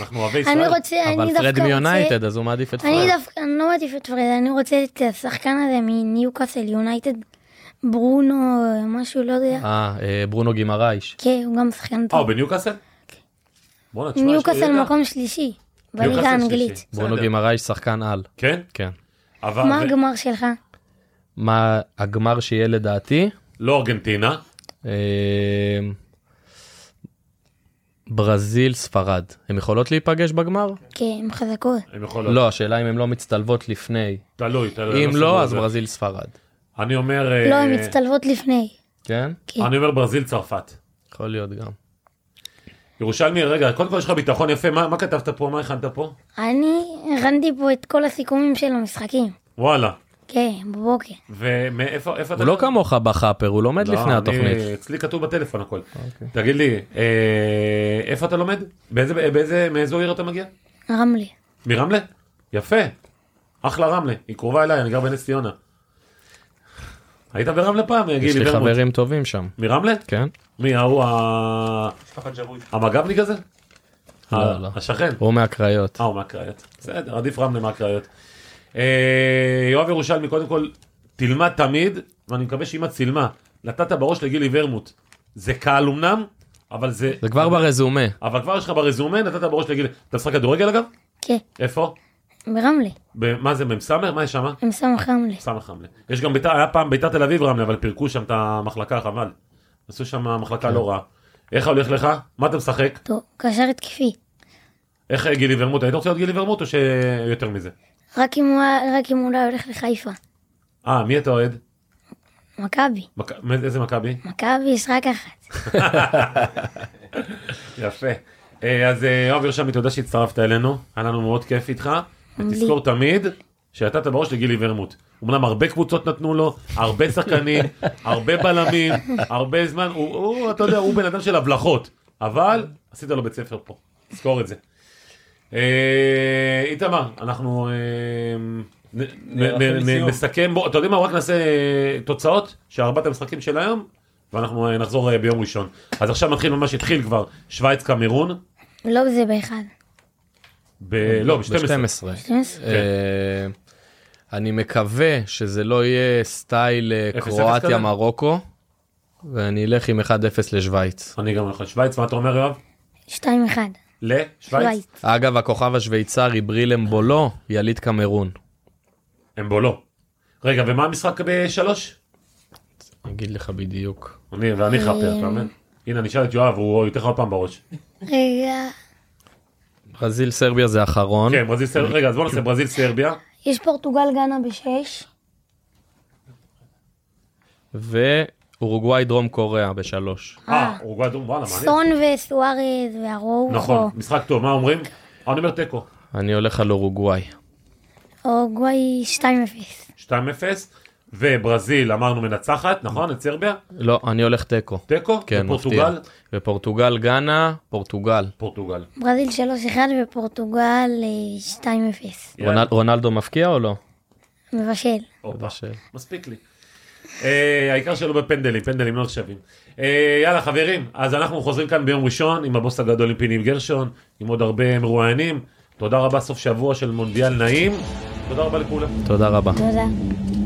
אנחנו אוהבי ישראל. אני רוצה, אני אבל דווקא פרד רוצה... מיונייטד, אז הוא מעדיף את אני פרד. דווקא, אני לא מעדיף את פרד, אני רוצה את השחקן הזה מניוקאסל יונייטד, ברונו, משהו, לא יודע. אה, אה, ברונו גימרייש. כן, הוא גם שחקן אה, הוא טוב. בניוקאסל? תשמע, יש לו ניוקאסל. מקום שלישי, בליגה האנגלית. ברונו. גימרייש שחקן על. כן? כן. אבל... מה הגמר שלך? מה הגמר שיהיה לדעתי? לא ארגנטינה. ברזיל, ספרד. הן יכולות להיפגש בגמר? כן, הם חזקות. הם יכולות. לא, השאלה אם הן לא מצטלבות לפני. תלוי, תלוי. אם לא, אז. ברזיל, ספרד. אני אומר... אה, לא, הן מצטלבות לפני. כן? כן. אני אומר ברזיל צרפת. יכול להיות גם. ירושלמי, רגע, קודם כל יש לך ביטחון יפה, מה מה כתבת פה? מה הכנת פה? אני הכנתי פה את כל הסיכומים של המשחקים. וואלה. כן, בבוקר. ומאיפה איפה אתה... הוא לא כמוך בחאפר, הוא לומד לא, לפני אני- התוכנית. אצלי כתוב בטלפון הכל. אוקיי. תגיד לי, אה, איפה אתה לומד? באיזה, באיזה, מאיזו עיר אתה מגיע? רמלה. מרמלה? יפה. אחלה רמלה, היא קרובה אליי, אני גר בנס ציונה. היית ברמלה פעם, יש גילי לי ורמוט? חברים טובים שם. מרמלה? כן? מי, ההוא ה... המג"בניק הזה? לא, לא. השכן. הוא מהקריות. אה, הוא מהקריות. בסדר, עדיף רמלה מהקריות. אה, יואב ירושלמי, קודם כל, תלמד תמיד, ואני מקווה שאמא צילמה, נתת בראש לגילי ורמוט. זה קהל אמנם, אבל זה... זה כבר ברזומה. אבל כבר יש לך ברזומה, נתת בראש לגילי... אתה משחק כדורגל אגב? כן, איפה? ברמלה. ב- מה זה, מ"ס? מה יש שם? סמך רמלה. סמך רמלה. יש גם ביתר, היה פעם ביתר תל אביב רמלה, אבל פירקו שם את המחלקה, חבל. עשו שם מחלקה לא רעה. איך הולך לך? מה אתה משחק? טוב, קשר התקפי. איך גילי ורמוט? היית רוצה להיות גילי ורמוט או שיותר מזה? רק אם הוא רק אם הוא לא הולך לחיפה. אה, מי אתה אוהד? מכבי. מכ- איזה מכבי? מכבי יש רק אחת. יפה. אה, אז אה, יואב ירשמי, תודה שהצטרפת אלינו, היה לנו מאוד כיף איתך. ותזכור תמיד שנתת בראש לגילי ורמוט. אמנם הרבה קבוצות נתנו לו, הרבה שחקנים, הרבה בלמים, הרבה זמן, הוא, הוא, אתה יודע, הוא בן אדם של הבלחות, אבל עשית לו בית ספר פה, תזכור את זה. אה, איתמר, אנחנו אה, נסכם, בוא, אתה יודע מה, רק נעשה אה, תוצאות של ארבעת המשחקים של היום, ואנחנו נחזור ביום ראשון. אז עכשיו מתחיל ממש, התחיל כבר, שווייץ קמרון, לא זה באחד. ב... לא, ב-12. ב-12. 12. אה, אני מקווה שזה לא יהיה סטייל 0-0 כזה? קרואטיה מרוקו, ואני אלך עם 1-0 לשוויץ. אני גם הולך לשוויץ, מה אתה אומר יואב? 2-1. לשוויץ? אגב, הכוכב השוויצרי ברילם בולו, יליד קמרון. אמבולו. רגע, ומה המשחק בשלוש? אני אגיד לך בדיוק. אני ואני חפר, אתה מבין? הנה, אני אשאל את יואב, הוא ייתן לך עוד פעם בראש. רגע, ברזיל סרביה זה אחרון. כן, ברזיל סרביה, רגע, אז בוא נעשה ברזיל סרביה. יש פורטוגל גאנה בשש. ואורוגוואי דרום קוריאה בשלוש. אה, אורוגוואי דרום, וואלה, מעניין. סון וסוארז והרוחו. נכון, משחק טוב, מה אומרים? אני אומר תיקו. אני הולך על אורוגוואי. אורוגוואי 2-0. 2-0, וברזיל אמרנו מנצחת, נכון? את סרביה? לא, אני הולך תיקו. תיקו? כן, ופורטוגל? מפתיע. ופורטוגל גאנה, פורטוגל. פורטוגל. ברזיל 3-1 ופורטוגל אה, 2-0. יאללה. רונל- רונלדו מפקיע או לא? מבשל. מבשל. מספיק לי. אה, העיקר שלא בפנדלים, פנדלים לא נחשבים. אה, יאללה חברים, אז אנחנו חוזרים כאן ביום ראשון עם הבוס הגדול עם פיני גרשון, עם עוד הרבה מרואיינים. תודה רבה, סוף שבוע של מונדיאל נעים. תודה רבה לכולם. תודה רבה. תודה.